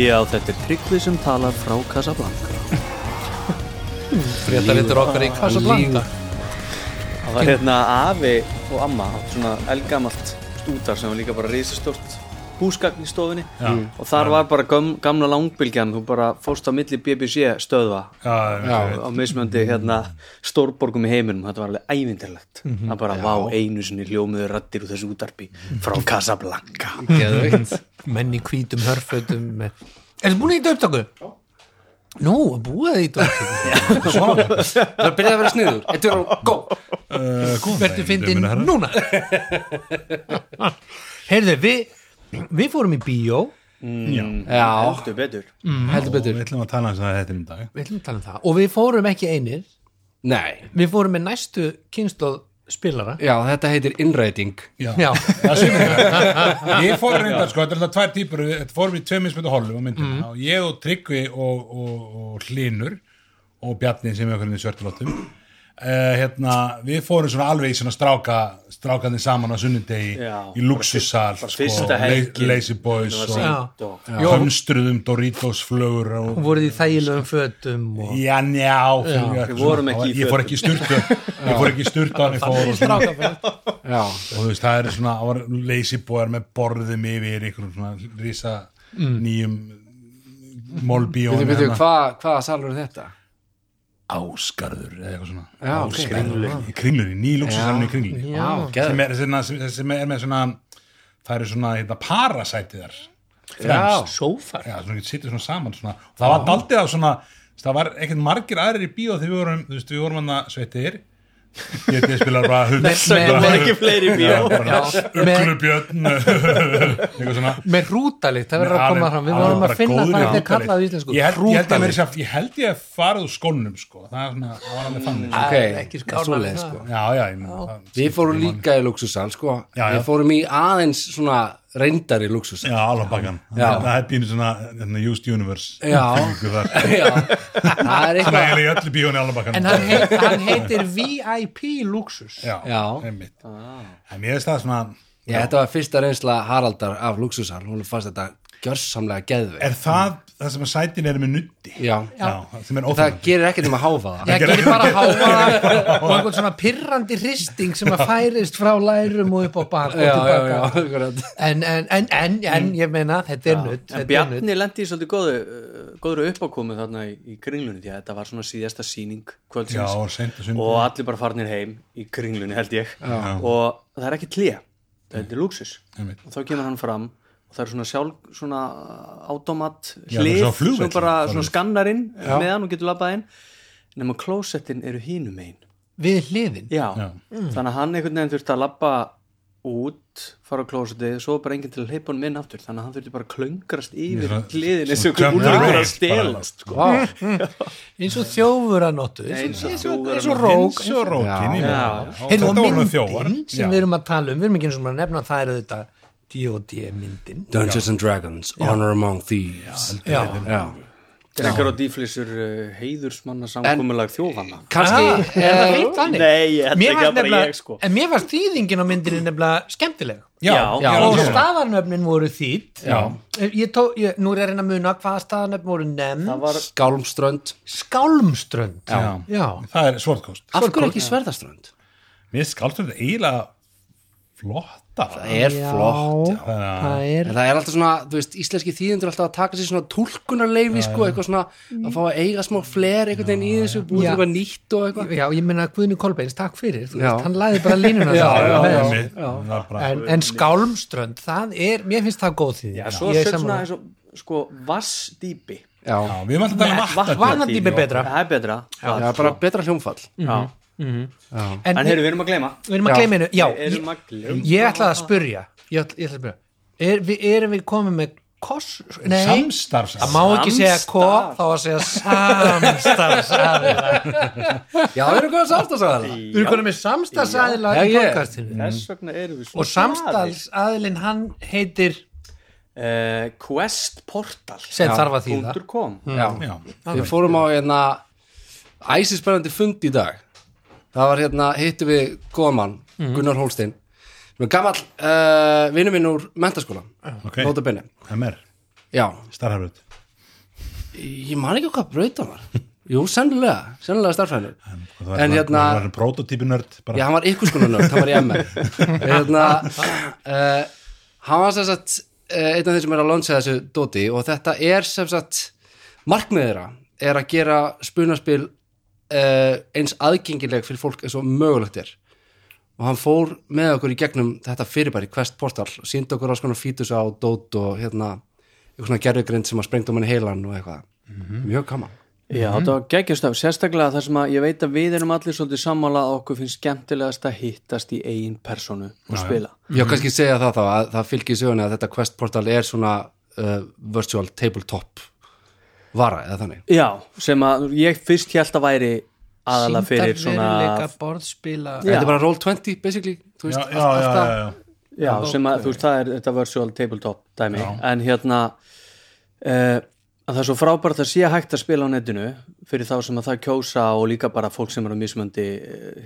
Já, þetta er Tryggvi sem talar frá Casablanca. Fréttarittur okkar í Casablanca. Það var hérna afi og amma svona elgamalt stútar sem var líka bara risastort húsgagn í stofunni. Já. og þar var bara gam, gamla langbylgjan þú bara fórst á milli BBC stöðva. Já, Já. á mismöndi hérna stórborgum í heiminum. Þetta var alveg ævindirlegt það bara vá einu sinni hljómiður rattir úr þessu útarpi frá Casablanca. Geðveikt. Menn í hvítum hörfötum með... Er þið búin í þetta upptöku? Nú, búið þið í þetta upptöku. Það byrjaði að vera sniður. Þetta er á gó. Uh, Vertu fyndin núna. Heyrðu, við við fórum í bíó. Já, Já, heldur betur. Heldur betur. Við ætlum að tala hans að þetta er um dag. Við ætlum að tala um það. Og við fórum ekki einir. Nei, við fórum með næstu kynstóð spilara. Já, þetta heitir innræting. Já, Já, Ég fór reyndar sko, þetta er alltaf tvær típur. Við þetta fórum í tvei mismöndu holum á myndina. Og ég og Tryggvi og, og, og Hlinur og Bjarni sem er okkur í svörtulóttum uh, hérna, við fórum svona alveg í svona stráka strákandi saman á sunnudegi Já, í luxussal sko. Lazy Boys og hömstruðum Doritos flögur og og voruð í þægilegum fötum og Já, njá, fyrir, Við vorum ekki í ég fór ekki í sturtu ég fór ekki í sturtu hann ég fór og, svona, Já, og þú veist, það er svona var lazy boy með borðum yfir einhverjum svona rísa nýjum mólbíón hvað hvaða salur er þetta? Áskarður eða eitthvað svona. Já. Áskarður, í kringlunni, ný luxusalinn í kringlunni. Já, sem er, sem, sem, sem er með svona það eru svona hérna, parasætið þar. Já, fremst. Sófar. Já, svona getur sittur svona saman svona. það var daldið af svona það var ekkert margir aðrir í bíó þegar við vorum, þú veist, við vorum hann að sveitir ég til spilar bara hund með- Það var ekki fleiri í bíó. Uglubjörn eitthvað svona. Með hrútalikt, það verður að koma fram. Við vorum að finna hvað þetta er kallað í íslensku. Ég held, ég, að farið úr skónum sko. það, er svona, það var alveg þannig. Ok, Það ekki það. sko. já, já, ég, meina, það, Við fórum líka í luxusal, sko. Við fórum í aðeins svona reyndari luxusal já, alveg bakkan það er pínu svona hérna, used universe Já. Já, það er eitthvað eiginlega í öllu bíóni alveg bakkan en hann, heit, hann heitir VIP Luxus. Já, Já. einmitt. En ég veist það svona Já, þetta var fyrsta reynsla Haraldar af luxusal Hún fannst þetta gjörsamlega geðveik er það það sem að sætin er með nutti Já, já, það óþægilegt gerir ekkert um að háfa það ég gerir bara háa og einhvern svona pirrandi hristing sem að færist frá lærum og upp á bak og Já, já, já, tilbaka en, en, en, en, en ég meina þetta er nutt En er. Bjarni lendi í svolítið góðu, uh, góðru uppákomu þarna í, í kringlunni því að þetta var svona síðasta sýning já, kvöldsins og seint og allir bara farnir heim í kringlunni held ég. Og það er ekki tlé þetta er luxus og þá kemur hann fram það er svona sjálf svona automat Já, hlið svona flugvellir, sem bara svona skannar inn með hann og getur labbað inn. Nema klósettin eru hínum einn við hliðin? Já, Já. þannig að hann einhvern veginn þurfti að labba út, fara á klósettið svo bara enginn til að hleypa honum inn aftur. Þannig að hann þurfti bara að klöngrast yfir Svona- hliðin eins og svona útlökur jump að stelast sko. eins og þjófur að nóttu eins og og, og rók eins og rókin Já. Heyrðu, þetta og voru þjófar. sem Já. við erum að tala um, við erum ekki eins og að nefna það er þetta D.O.D. myndin Dungeons and Dragons, Honor Among Thieves. Já, Já, Drekar og dýflissur uh, heiðursmanna samkomulag þjófanna kannski Ah, er það heitt þannig? Nei, fannst að bara ég sko. en mér varst þýðingin á myndinni nefnilega skemmtileg. Já, Já, já, og já. staðarnöfnin voru þýtt Já. ég tó, ég, nú er ég að reyna að muna hvaða staðarnöfn voru nefn var Skálmströnd. Skálmströnd. Já. já. það er svartkost Af hverju ekki Sverðaströnd? mér þetta eiginlega flotta Það er flott, já. það er það er alltaf svona, þú veist, íslenski þýðendur alltaf að taka sér svona túlkunarleifi, sko, eitthvað svona að fá að eiga smá fler einhvern veginn í þessu, búið til Já. eitthvað nýtt og eitthvað. já, ég minna Guðni Kolbeins, takk fyrir. Þú Já. veist, hann laði bara línuna Já, já, já. Það en, en Skálmströnd, það er mér finnst það góð því Já, svo er svona eins og sko vassdýpi já, Já, við erum alltaf að tala um er betra. það er betra. Það er bara betra hljómfall. Já. En, en við, heyrðu, við erum að gleyma. við erum að Já. gleyma einu já, ég, að gleyma. ég ætlaði að spurja ég, ætla, ég ætla að spurja er, við, erum við komið með koss nei, Samstarfs það má ekki segja ko þá að segja samstarfsaðila já, við erum góða samstagsæðala við erum konið með Já, erum við svo og samstarfsaðilin hann heitir uh, Quest Portal. Sem þarf að þýða .com. Já. Já, við fórum á hérna æsispennandi fund í dag það var hérna, hittu við góðan mann, Gunnar Hólstein. Sem er gamall uh, vinnu minn úr mentaskóla, ok, nota benni. MR, já, starfhafröð ég man ekki á hvað braut hann var. Jú, sennilega, sennilega starfræðinu En hérna- Það var prototípinörd já, hann var ykkur skona nörd, hann var í MR hérna uh, hann var sem sagt uh, einn af þeir sem er að launcha þessu dóti og þetta er sem sagt markmiðira er að gera spunaspil eins aðgengileg fyrir fólk eins og mögulegt er. Og hann fór með okkur í gegnum þetta fyrirbæri Quest Portal og síndi okkur á svona fítus á dót og hérna eitthvað svona gerðugrind sem að sprengta um henni heilan og eitthvað. Mjög gaman. Já, þetta var geggjastöf, sérstaklega þar sem að ég veit að við erum allir svolítið sammála að okkur finnst skemmtilegast að hittast í eigin personu og spila. Já, kannski segja það þá að það fylgir söguna að þetta Quest Portal er svona uh, virtual tabletop vara eða þannig? Já, sem að ég fyrst held að væri aðalega fyrir svona, Sýndarveruleika, borðspila. Þetta er bara Roll20 basically þú Já, veist, já, já, já, já. já, sem að þú veist, það er þetta virtual tabletop dæmi, en hérna uh, að það er svo frábært að sé hægt að spila á netinu fyrir þá sem að það kjósa og líka bara fólk sem eru mismöndi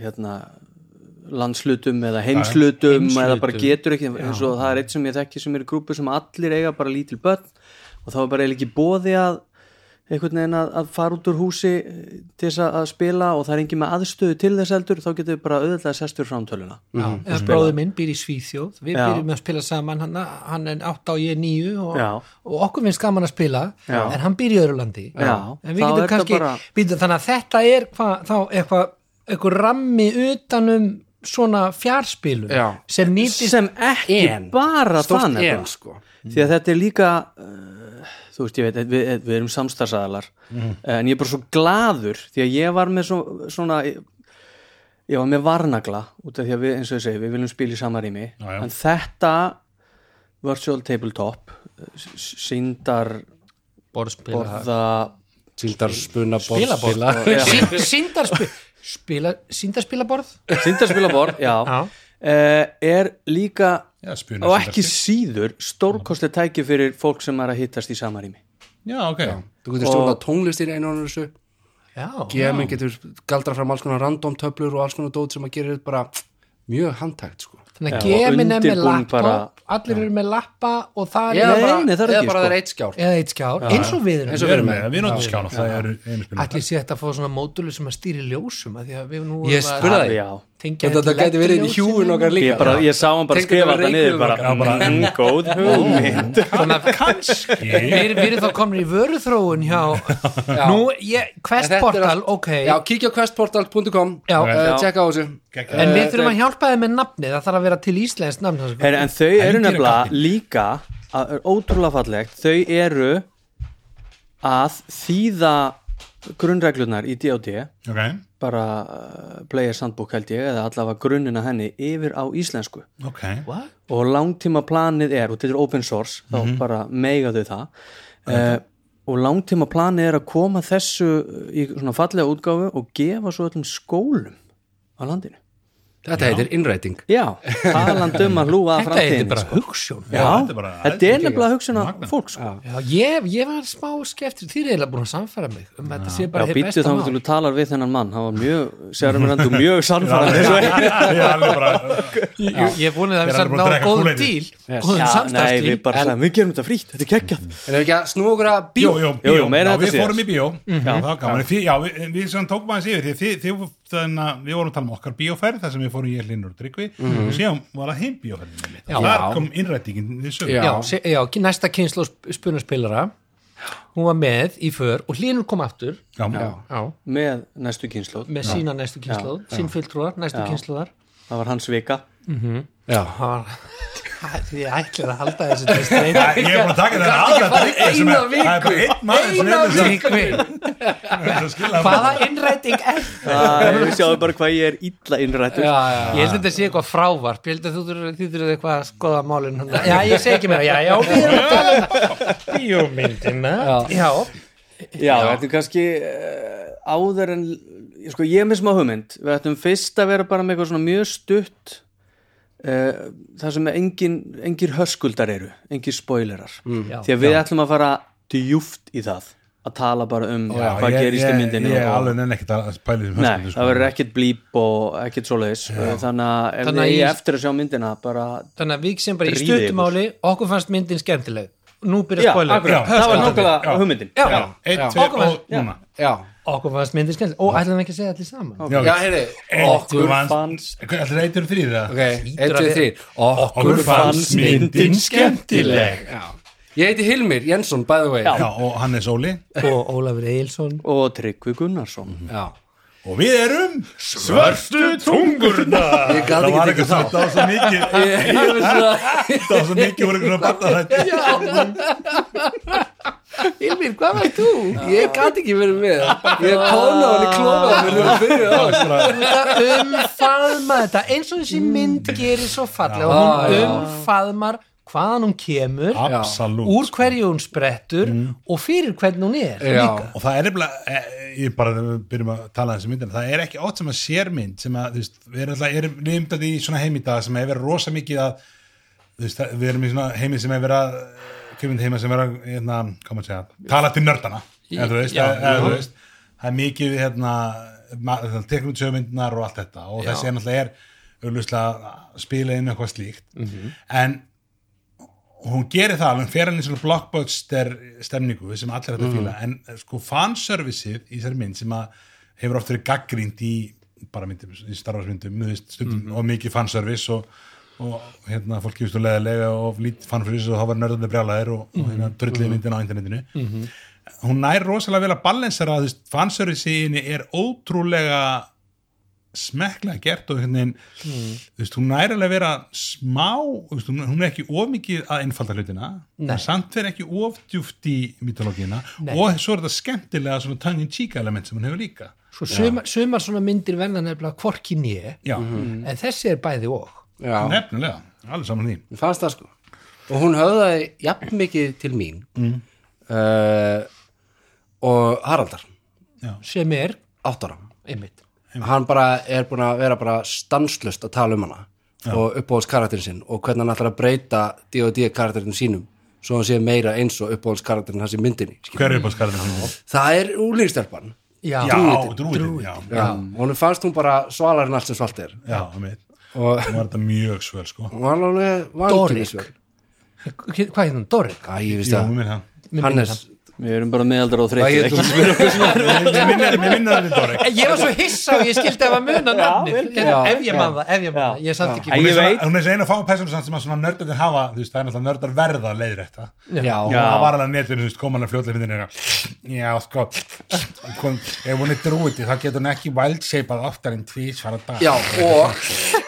hérna landslutum eða heimslutum eða bara getur ekki eins og það er eitt sem ég þekki sem er í grúpu sem allir eiga bara lítil börn. Og þá er bara eiginlega ekki bóði að einhvern veginn að, að fara út úr húsi eh, til þess að, að spila og það er engin með aðstöðu til þess heldur þá getur við bara auðvitað sestur framtöluna Já, eða bróður minn býr í Svíþjóð við Já. byrjum að spila saman hann, hann er 8 og ég er 9 og, og okkur finnst gaman að spila Já. en hann býr í öðru landi en við getum kannski bara- býtum, þannig að þetta er hva, þá eitthvað eitthvað rammi utanum svona fjárspilum Já. sem nýtist sem ekki En. bara þannig sko því að þetta er líka uh, þú veist, ég veit, við, við erum samstarfsaðalar Mhm. en ég er bara svo gladur því að ég var með svo, svona ég var með varnagla út af því að við, eins og ég segi, við viljum spila í sama rými. Já, já. en þetta virtual tabletop síndar borða Síldar spuna spilaborð. Borðspila síndarspila spila, síndarspilaborð síndarspilaborð, já, Já. Uh, er líka Já, og ekki síður stórkosti tæki fyrir fólk sem er að hittast í sama rými Já, ok. Þú getur stjórnað tónlistir einu og þessu. Já, GM getur galdra fram alls konar random töflur og alls konar dót sem að gera þetta bara mjög handtækt sko. Þannig að Já, gemin er með bara- allir eru með lappa og það er Nei, bara, nei, það er ekki, bara sko. eitt skjár. Eitt skjár, eins og við erum. Er allir sé þetta að fá svona módulu sem að stýri ljósum að því að við nú Ég spurði það. Já, Þetta þetta gæti verið hjúin okkar líka. Ég, bara, ég sá hann bara skrifa þetta niður bara, mm, góð hugmynd. Þannig að kannski. Við við erum þá komin í vöruþróun hjá nú, ég, Quest En þetta er ok. Já, kíkja questportal.com uh. Tjekka á þessu. En við þurfum að hjálpa þeim með nafnið það þarf að vera til íslensk nafn en þau eru nefnilega líka að, er ótrúlega fallegt. Þau eru að þýða grunnreglunar í D&D Ok, bara uh, Players Handbook held ég eða allavega grunnina henni yfir á íslensku. Ok. What? og langtíma planið er og þetta er open source þá bara meiga þau það. Uh, og langtíma planið er að koma þessu í svona fallega útgáfu og gefa svo öllum skólum á landinu Þetta heitir innræting. Já, taland um að hlúa að þetta er framtíðin bara sko. hugssjón já, þetta er bara- þetta er nefnilega hugsun að Magnað. fólk sko. Já, ég, ég var smá skeftur þið er eiginlega búin að samfæra mig um að þetta sé já, bara hið býttu besta þá mál. til þú talar við þennan mann. Hann var mjög, sérum við endur mjög sannfærandi Ég er alveg bara Ég, ég er búin að Þeir það eru er búin að ná drekka góðum Kool-Aid. díl góðum Já, nei, við samstæðstíl bara sagðum, við gerum þetta frítt, þetta er geggjað. En ef ekki að snú okkur að bíó? Jú, Jú, bíó, meira já, þetta við síðast. fórum í bíó. Það var gaman, Þið- já, við, við sem tókum aðeins yfir því þið, þið, þannig að við vorum að tala um okkar bíóferð þar sem við fórum ég hlinnur og tryggvi. Og síðan var það heim bíóferðin þar kom innrættingin Já. já, næsta kynslu spunarspilara hún var með í för og hlínur kom aftur. Já, já, með næstu kynnslóð, með sína næstu kynslu sín fulltrúar, næstu kynsluðar það var hans vika. Já, Því ætlir að halda þessu til streit Ég er búin að taka þetta aðra er, það er bara einn maður sem er þess Tryggvi, að skilja hvaða innræting er Það er sjáðu bara hvað ég er illa innrættur. Ég held að þetta sé eitthvað frávarp. Ég held að þú þurfið eitthvað að skoða málin hann. Já, ég segi ekki meira. Já, já, við erum að tala um Bíómyndina. Já, þetta er kannski uh, áður en sko, ég er með smá hugmynd. Við ættum fyrst að vera bara með eitthvað svona mjög stutt uh, það sem engin, engir höskuldar eru engir spoilerar. Já. því að við ætlum að fara djúft í það að tala bara um hvað gerist í myndinni Ég er og- alveg nenni ekkert að pæli þessum Nei, það verður ekkert blíp og ekkert svoleiðis. Þannig að ef Þannig ég- eftir að sjá myndina bara þannig að við sem bara í stuttumáli Okkur fannst myndin skemmtileg. Nú byrja Já, spoiler það var nákvæmlega hugmyndin. Já, Já, Já. Okkur já, okkur fannst myndin skemmtileg. Ó, ætlum við ekki að segja allir saman? Já, já, heyrðu Okkur fannst- Allir eitur þrýr það ok, við- þrýr Okkur fannst myndin skemmtileg. já. Ég heiti Hilmir Jensson, by the way. Já, og hann er Sóli. Og Ólafur Eilsson og Tryggvi Gunnarsson. Já, Og við erum Svörstu tungurna Það ekki var eitthvað þá. það var svo mikið ég ég er svona Það var svo mikið eitthvað Hilmir, hvað varst þú? ég gat ekki verið með. Ég kóna hann í á Þetta umfaðma þetta. Eins og þessi mynd gerir svo fallega. Og hún umfaðmar hvaðan hún kemur Absolutt. úr hverju hún sprettur og fyrir hvernig hún er og það er nefnilega, eh, ég bara byrjum að tala þessi myndina, það er ekki ótt sem að sérmynd sem að, þú veist, við erum alltaf erum nefndað í svona heim í dag sem hefur verið rosa mikið að, þú veist, við erum í svona heimi sem hefur verið að, kemund heima sem verið að, hérna, hvað maður segja, tala til nördana, eða þú veist, það er mikið, hérna, tekum við sögmyndinar og allt þetta og þessi er náttúrulega er að spila inn eitthvað slíkt. En hún gerir það alveg, hún fer í svona blockbuster stemningu sem allir þetta fíla. En eh, sko fanserviceið í þessari mynd sem að hefur oft verið gaggrínt í bara myndum, í starfarsmyndum stundum, og mikið fanservice og, og hérna fólk gefist og leðilega og lítið fanservice og þá var nörðandi brjálæðir og, og hérna drullið myndin á internetinu. Hún nær rosalega vel að balansera þú veist, fanserviceinu er ótrúlega smekklega gert og einhvern veginn þú veist, hún næri alveg að vera smá veist, hún er ekki of mikið að einfalda hlutina Nei. samt er ekki of djúft í mytológina og svo er þetta skemmtilega svona tongue in cheek element sem hún hefur líka. Svo sumar svona myndir verða nefnilega hvorki nýja já, en þessi er bæði og já, nefnilega, alveg saman því. Mér fannst það sko. Og hún höfðaði jafn mikið til mín mm. og Haraldar sem er átt ára. Einmitt. Hann bara er búin að vera bara stanslust að tala um hana og uppáhalds karakterin sinn og hvernig hann ætlar að breyta D&D karakterin sínum svo hann sé meira eins og uppáhalds karakterin hans í myndinni skilur. hver er upp á skarðinu? það er úlingstelpan Já, já, drúitin, já, já, hún fannst hún bara svalar en allt sem svalt er. Já, einmitt. Og var þetta mjög svöl sko. Vankinisvel Hvað hún? Doric? Æ, ég veist Jú, það. mér það Hannes, við erum bara meðaldra þreyttir hét ekki? spyrja okkur Dóri. Ég var svo hissa og ég skildi að að muna nafnið. Já, ef ég man það, ef ég man það ég samt Æ, ekki er svona- veit. hún er eina fáum persónu sem að nördarnir hafa, þú veist, það er náttúrulega nördar verða leiðir þetta já, og það var alveg netinu, þú veist, koma hann að fljóðlega myndinu já, sko kom, ef hún er drúiti, þá getur hún ekki wildshapeað oftar en tvís fara dag. Já,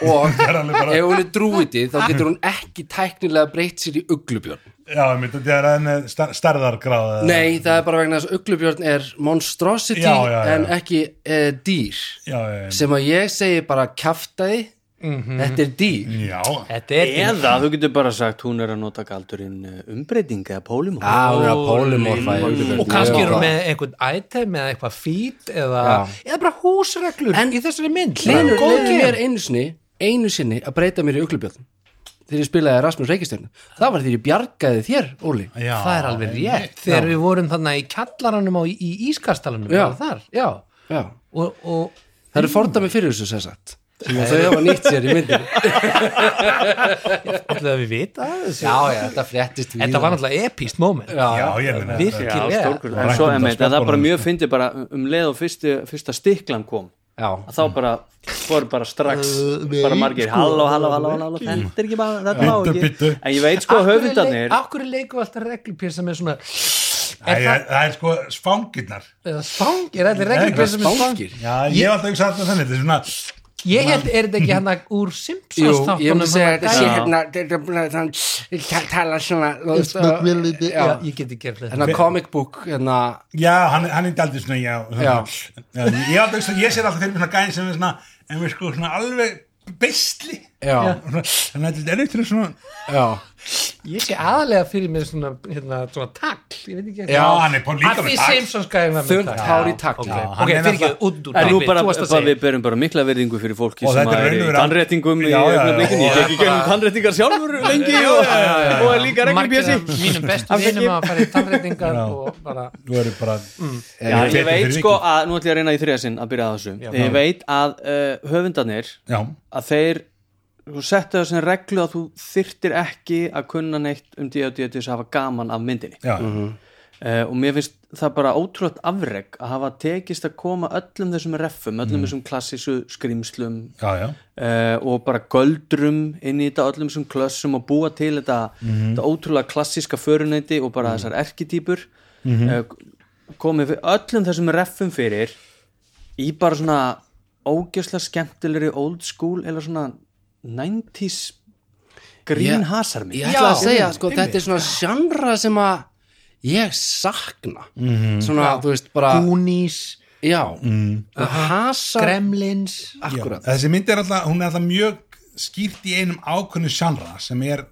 og er ef hún er drúiti þá getur hún ekki tæknilega breytt sér í uglubjörn já, mér þetta er enn stærðargráð Nei, það er bara vegna þess að uglubjörn er monstrosity Já, já, já. en ekki uh, dýr. Já, já, sem að ég segi bara kjaftaði þetta er dýr. Já, Þetta er eða þú getur bara sagt hún er að nota galdurinn eh, umbreyting eða pólumor Já, hún er að polymorfa í uglubjörn og kannski eru með einhvern item eða eitthvað feed eða, Já. eða bara húsreglur En í þessari mynd. Hlinur leiði mér einu sinni einu sinni að breyta mér í uglubjörn þegar ég spilaði Rasmus Reykjastjörn það var því ég bjargaði þér, Óli. Já það er alveg rétt. þegar við vorum þannig í kallaranum á, í ískastalanum Já. þar, já Já. og, og það eru fordæmi fyrir þessu sem sagt. Sem þau hafa nýtt sér í myndinni. Ætlaðu að við vita Já, já, þetta fréttist við þetta var náttúrulega epíst moment. Já, já, ég meina virkilega. En svo en það er bara mjög fyndið bara um leið og fyrsta stiklan kom já, þá bara fór bara strax bara margir, halló, halló, halló, halló þetta er ekki bara, þetta má ekki. en ég veit sko höfundarnir Akkur er leiku alltaf reglupér sem er svona Æ, Er það, það er sko spangirnar. Eða spangir, er allir reglupér sem er spangir. já, ég hef alltaf ekki sagt það þannig þetta er svona ég held, er þetta ekki hann úr Jú, Simpsons ég myndi þáttunum segja hann þetta að sé hérna þetta er bara þann ta- tala svona þú veist, not really the- Já, ég get ekki gert þetta. hérna comic book hérna, Já, hann, hann er aldrei svona, já, já. Ég, sé alltaf mig svona gæðin sem er svona, en við sko svona alveg bestli já, Þannig að þetta er eitthvað svona já ég sé aðalega fyrir mér svona, hérna, svona tagl, ég veit ekki Já, hann er på líka með þungt tagl. hár í takli ok, hann ok, fyrir ekki út úr segja. við berum bara mikla verðingu fyrir fólki Og sem er í tannréttingum í augnablikinu, ég tek í gegnum tannréttingar sjálfur lengi og, er líka af mínum bestu vinum að fara í tannreitingar Já. og bara Þú eru bara Já, Betur ég veit fyrir sko að, nú ætlum ég að reyna í þriðasinn að byrja að þessu. Ég veit að uh, höfundarnir Já, að þeir þú settu það sem reglu að þú þyrtir ekki að kunna neitt um D.O.D. til þess að hafa gaman af myndinni. Já, uh, og mér finnst það bara ótrúlega afreg að hafa tekist að koma öllum þessum reffum, öllum þessum klassísu skrýmslum já, já. uh, og bara göldrum inn í þetta öllum þessum klössum og búa til þetta, þetta ótrúlega klassíska föruneyti og bara þessar erkitýpur uh, komið fyrir öllum þessum reffum fyrir í bara svona ógjörslega skemmtilegri old school eða svona 90s grín hasarmi ég ætla að segja, sko, þetta er svona sjandra sem að ég sakna. Svona, þú veist, bara Goonies, já, hasar Gremlins. Akkurat, Þessi mynd er alltaf, hún er alltaf mjög skýrt í einum ákveðnu sjannra sem er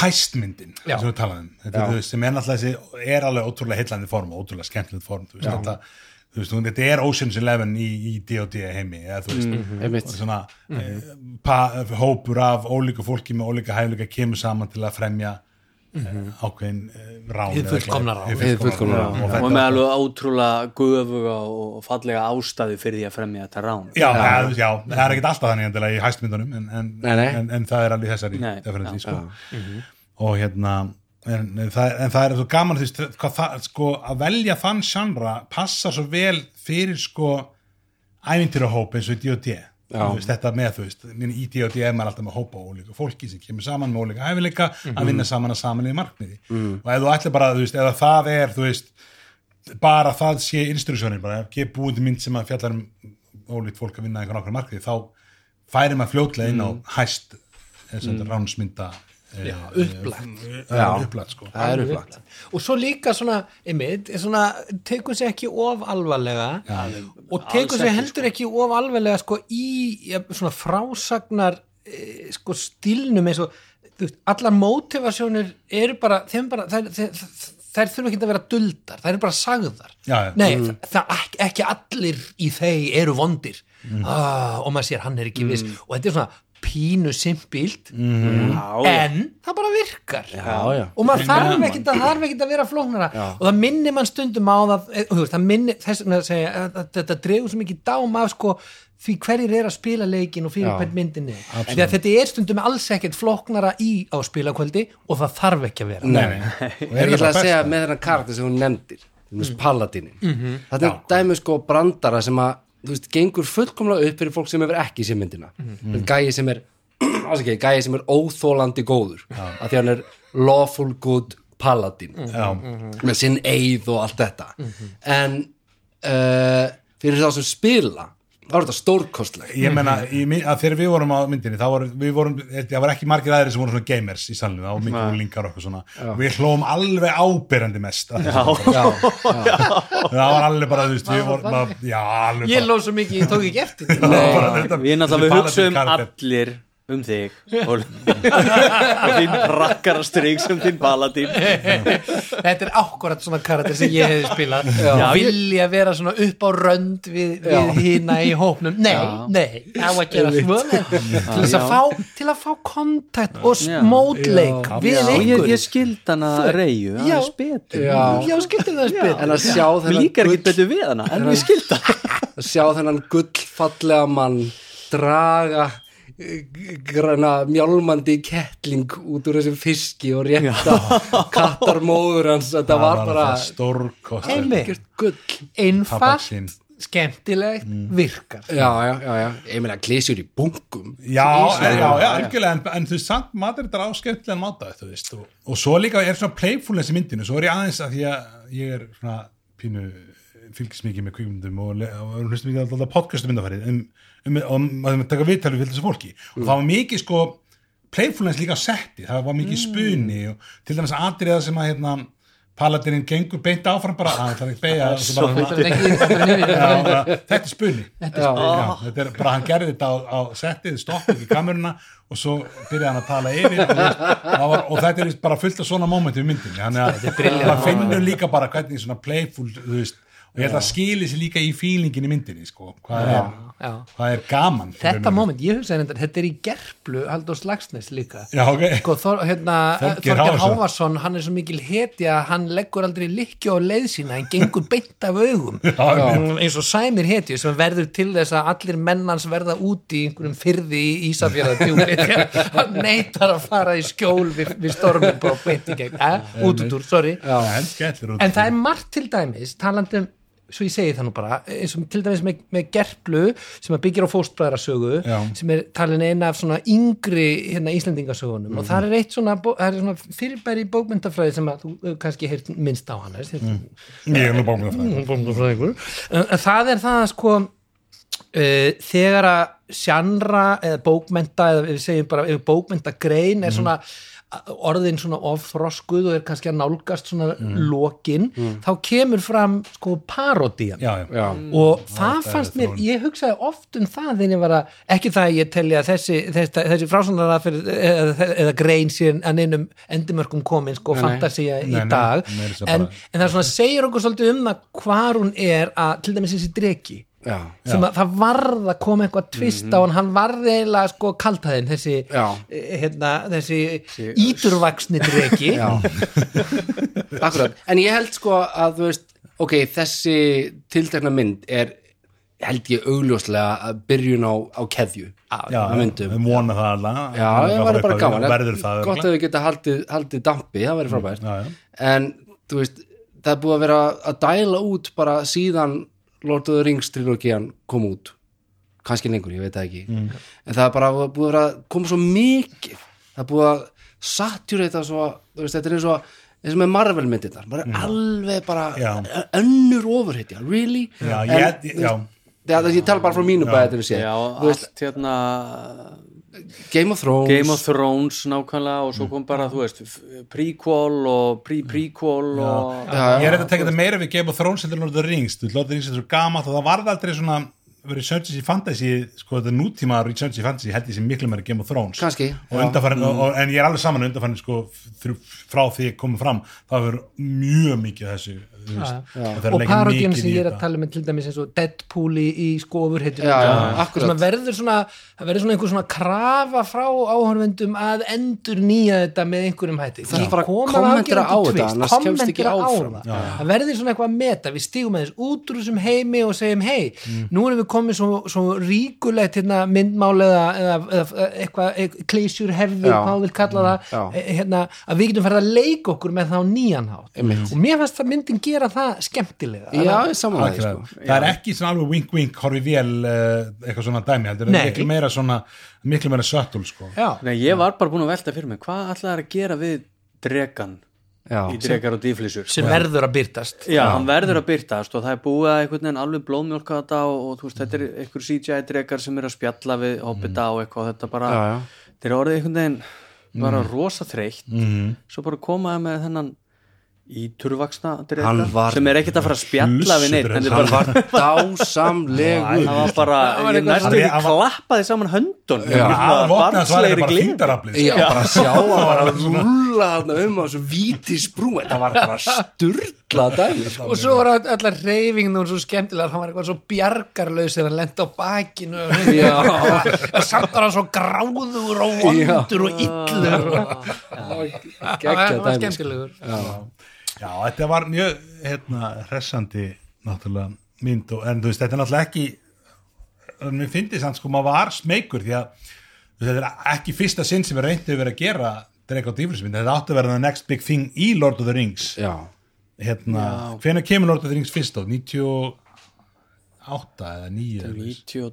hæstmyndin Já. sem við talaðum þetta, Já. þú veist, sem er alltaf þessi, er alveg ótrúlega heillandi form og ótrúlega skemmtilegt form þú veist, þetta, þú veist, þetta er Ocean's Eleven í, í D.O.D. heimi eða þú veist, einmitt svona mm pa, hópur af ólíku fólki með ólíka hæfleika kemur saman til að fremja mm ákveðin uh, rán Hið fullkomna rán. Hið fullkomna rán. og og með alveg ótrúlega guðuga og fallega ástæðu fyrir því að fremja þetta rán Já, já. já, það er ekkert alltaf þannig endilega í hæstmyndunum en, en, Nei, nei. En, en það er alveg þessari Nei, já, sko. og hérna en, en, það, en það er svo gaman það, sko, að velja þann sjannra passa svo vel fyrir sko ævintýrahóp eins og í veist, þetta með, þú veist, í D.O.D. er maður alltaf með hópa og ólíka fólki sem kemur saman með ólíka hæfileika að vinna saman að samanlega markmiði. Og ef þú ætlir bara, þú veist, eða það er, þú veist bara það sé instruksjónin bara, geð búið mynd sem að fjallar um ólíkt fólk að vinna einhvern okkur markið þá færi maður fljótlega inn á hæst þess að ránsmynda já, upplætt. já, upplætt sko. Það er upplætt og svo líka svona, einmitt, er svona tekur sér ekki of alvarlega og tekur sér heldur ekki of alvarlega sko í ja, svona frásagnar e, sko stílnum eins og veist, allar mótivasjónir eru bara, þeim bara þær, þær, þær þurfa ekki að vera duldar, þær eru bara sagðar. Já, já. nei, það, það ekki, allir í þeir eru vondir. Ah, og maður sér hann er ekki viss. Og þetta er svona pínu simpilt en það bara virkar. Já, já, og maður þarf ekkert að, að vera flóknara. Og það minnir mann stundum á það eh, þú veist, það minnir þess vegna að segja að, að þetta dregur svo mikið dám af sko því hverjir er að spila leikin og fyrir Já. hvern myndin er því að þetta er stundum alls ekkert flóknara í á spilakvöldi og það þarf ekki að vera. Nei, nei. Og ég ætla að segja með þennan karakter sem hún nefndir til dæmis Paladinin Mhm. þetta er dæmi sko brandara sem að þú veist, gengur fullkomlega upp fyrir fólk sem hefur ekki sér myndina. Mhm. mm. gæi sem er ásaki, gæi sem er óþólandi góður. Af því hann er lawful good paladin. Já, með sinn eið og allt þetta. En uh, fyrir þá sem spila þá er þetta stórkostleg ég menna að þegar við vorum á myndinni þá voru, við vorum, það var ekki margir aðrir sem voru svona gamers í salinu, það var mikið úlingar og eitthvað svona. Og við hlóum alveg áberandi mest þessu. já, það var alveg bara, þú veist, við vorum já, ég lóð svo mikið, ég tók ekki eftir. Það var bara þetta- Við náttúrulega hugsaum karakter. allir um þig og, og þín rakkarastryk sem þín paladin þetta er ákvarðat svona karakter sem ég hefði spilað. Já. vilja vera svona upp á rönd við, við hina í hópnum? Nei, Já. nei, á að gera svona. Til þess að fá til að fá kontakt og Já. mótleik við og ég, einhver ég skild hana reyju Já. aðeins betur. Já. já, skiltir það spil en að sjá Mér þennan líkar ekki betur við hana en ég skild hana að sjá þennan gullfallega mann draga græna mjálmandi kettling út úr þessum fiski og rétta kattarmóður hans. Þetta var bara stórkost Tabaksinn. skemmtilegt, virkar. Já, já, já, já, ég meina klísjur í bunkum. Já, já, já, já, algjörlega, en, en þú samt maður þetta á skemmtilega máta, þú veist, og, og svo líka er svona playfulness í myndinu, svo er ég aðeins að því að ég er svona pínu fylgis mikið með kvíkmyndum og, og hlustum mikið alltaf podcastu myndafærið um, um, og maður taka viðtalið fyrir þessu fólki. Og það var mikið sko playfulness líka á setti, það var mikið spuni og til dæmis atriða sem að hérna, paladinin gengur beint áfram bara, að það er ekki beigja Þetta er spunni Þetta er bara, hann gerði þetta á, á settið, stoppið ekki kameruna og svo byrjaði hann að tala yfir og, veist, það var, og þetta er bara fullt af svona momentum í myndinni, þannig að það finnur líka bara hvernig svona playful og ég held að skili sér líka í fílingin í myndinni, sko, hvað er, Já. Hvað er gaman Þetta moment, ég hugsaði reyndar, þetta er í gerplu Halldór Slagsnes líka. Já, ok, Sko, Þor, hérna, Þorgeir Hávarsson. Hann er svo mikil hetja að hann leggur aldrei likki á leið sína hann gengur beint af augum. Mm, eins og sæmir hetju sem verður til þess að allir mennans verða úti í einhverjum fyrði í Ísafjörðardjúli hann neytar að fara í skjól við, við stormin bara beint í gegn. Eh? út út úr, sorry. Út en það er margt til dæmis talandi um svo ég segi það nú bara eins og til dæmis með, með gerplu sem að byggir á fóstbræðrasögu Já. sem er talin eina af svona yngri hérna Íslendingasögunum og það er eitt svona, er svona fyrirbæri bókmyndafræði sem að þú kannski heyrt minnst á hann mm. Ég er nú það bókmyndafræðingur en það er það að sko uh, þegar að sjannra eða bókmynda eða við segjum bara bókmyndagrein er svona orðin svona ofþroskuð og er kannski að nálgast svona lokin þá kemur fram sko parodían. Já, já, Já, og það það er fannst mér, ég hugsaði oft um það þegar ég var að, ekki það að ég telja að þessi, þessi, þessi frásunara eða, eða grein síðan að neinum endimörkum komin sko Nei, nei. fantasía í Nei, nei, dag. að segja en, en það svona segir okkur svolítið um það hvar hún er að, til dæmis þessi dreki já, sem að það varð að koma eitthvað tvist á hann, hann varð eiginlega sko kaltaðin þessi, eh, hérna, þessi íturvaksni dreki. Já. Akkurat, en ég held sko að þú veist, ok, þessi tiltekna mynd er held ég augljóslega að byrjun á, á keðju já, við vona það alla. Já, það væri bara gaman. Verður Gott að við geta haldið, haldið dampi, það væri frábært. Já, já. En, þú veist, það er búið að vera að dæla út bara síðan Lord of the Rings trilogían kom út. Kannski lengur, ég veit það ekki. Mm. en það er bara búið að vera að koma svo mikið. Það er búið að saturata svo, þú veist, þetta er eins og eins og með Marvel myndirnar, bara alveg bara Já. önnur ofurhetja, really? Já, En, ég, veist, Já, það ég tala bara frá mínu bæði að sé Já, Þú veist, allt hérna Game of Thrones. Game of Thrones nákvæmlega og svo kom bara, þú veist, prequel og pre-prequel og ég er eitthvað að tekja þetta meira við Game of Thrones heldur en Lord of the Rings, þú veist, Lord of the Rings er svo gamalt og það varð aldrei svona Researches í Fantasy, sko þetta nútíma Researches í Fantasy held ég sem miklu meira Game of Thrones. Já. undanfærin, og, og, en ég er alveg saman undanfærin sko, frá því ég komið fram. Það hefur mjög mikið þessu og mikið sem ég er að tala með til dæmis eins og Deadpool í, í skofurhetjum Já, já, akkurat. sem að verður svona það verður svona einhver svona krafa frá áhörfundum að endur nýja þetta með einhverjum hætti Það er bara að Koma kommentera afgerandi á þetta, það. það verður svona eitthvað að meta við stígum aðeins út úr þessum heimi og segjum hei, nú erum við komið svo, svo ríkulegt hérna, myndmál eða, eða, eða eitthvað eitthvað klísjur hefði, Já. hvað vil kalla það Já. e- hérna, að við getum farið að leika okkur með það á nýjan hátt Einmitt. og mér fannst það myndin gera það skemmtilega. Já, ég samanlega sko. það er ekki svona alveg wink wink horfi vel uh, eitthvað svona dæmi heldur, það Nei. er miklu meira svona miklu meira söttul sko. Já. Nei, ég var bara búin að velta fyrir mig hvað ætlaði að gera við dregan Já, í drekar og dýflísur sem verður að byrtast Já, hann verður að byrtast og það er búið að einhvern veginn alveg blóðmjólka þetta og, og þú veist, þetta er einhver CGI drekar sem er að spjalla við hobbita og eitthvað þetta bara, Já, já. þetta er orðið einhvern veginn bara rosa þreytt. Svo bara komaði með þennan drekar var- sem er ekkert að fara að spjalla við neitt er hann bara, var dásamlegur. Það var bara ég næstu ekki hann var- klappaði saman höndun að það var bara þingdaraflið Já, bara sjá að bara rúla þarna um á þessu víti sprú. Þetta var bara sturla dæmi sko. og svo var all- allar reyfingin og svo skemmtilega hann var eitthvað svo bjargarlaus þegar hann lenti á bakinu. Og samt var hann svo gráður og vondur og illur. Hann var sko. skemmtilegur Já, þetta var mjög hérna, hressandi náttúrulega mynd og, en þú veist, þetta er náttúrulega ekki en mér finnst þess að sko maður var smeykur því að þetta er ekki fyrsta sinn sem er reyndið verið að gera Drake og Dýflismynd, þetta átti að vera the next big thing í Lord of the Rings Já, hérna, hvenær kemur Lord of the Rings fyrst á? 98 eða 9 eða eitthvað. 90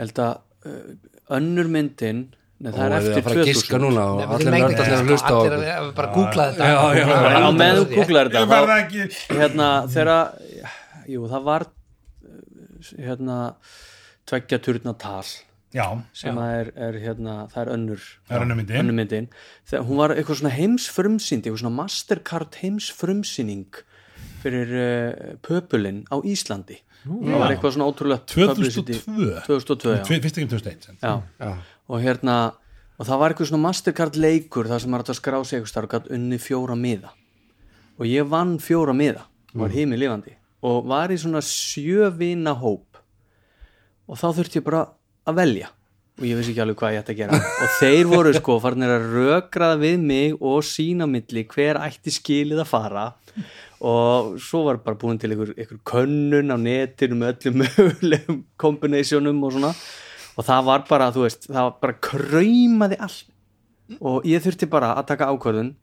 held að uh, önnur myndin nei, það er eftir fara að giska 2000 núna og Við allir ekki að hlusta á allir okkur að- að bara googla þetta. Já, já, já. á með þú googlar Ég þetta hérna þegar jú það var hérna tveggja turna tal já, sem að er, er hérna, það er önnur Það er önnur myndin. hún var eitthvað svona heimsfrumsýnd eitthvað svona Mastercard heimsfrumsýning fyrir uh, pöpulinn á Íslandi. Það var eitthvað svona ótrúlega 2002 2002 já. Tve- fyrst ekki um 2001 sem. Já. og hérna og það var eitthvað svona Mastercard leikur þar sem maður átt að skrá sig eitthvað starf unni fjóra miða. Og ég vann fjóra miða var mm. hími lifandi. Og var í svona sjövina hóp. Og þá þurfti ég bara að velja. Og ég vissi ekki alveg hvað ég ætti að gera. Og þeir voru sko farnir að rökraða við mig og sína milli hver ætti skilið að fara og svo var bara búin til einhver, einhver könnun á netinu með öllum mögulegum kombinationum og svona. Og það var bara, þú veist, það var bara kröymaði allt. Og ég þurfti bara að taka ákvörðun.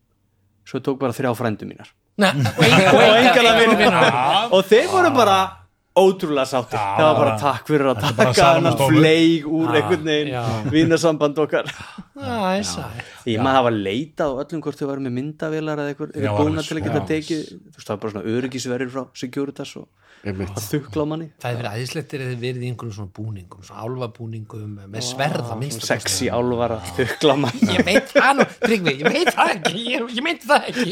Svo tók bara þrjá frændu mínar. Og engan að vinna. Og þeir voru bara ótrúlega sáttir. Já, það var bara takk fyrir að taka hennar Salómonsdómur. fleig úr einhvern já. veginn vínasamband okkar Æsa ég maður hafa leitað á öllum hvort þau varu með myndavélar eða eitthvað Já, búna til að geta já. tekið þú veist það var bara svona öryggisverður frá Securitas og að á manni. Það er fyrir æðislegt er þið verið í einhverjum svona búningum svona álfabúningum með sverða sexy álvar að þukla á manni. Ég veit það nú, Tryggvi, ég veit það ekki Ég, ég meinti það ekki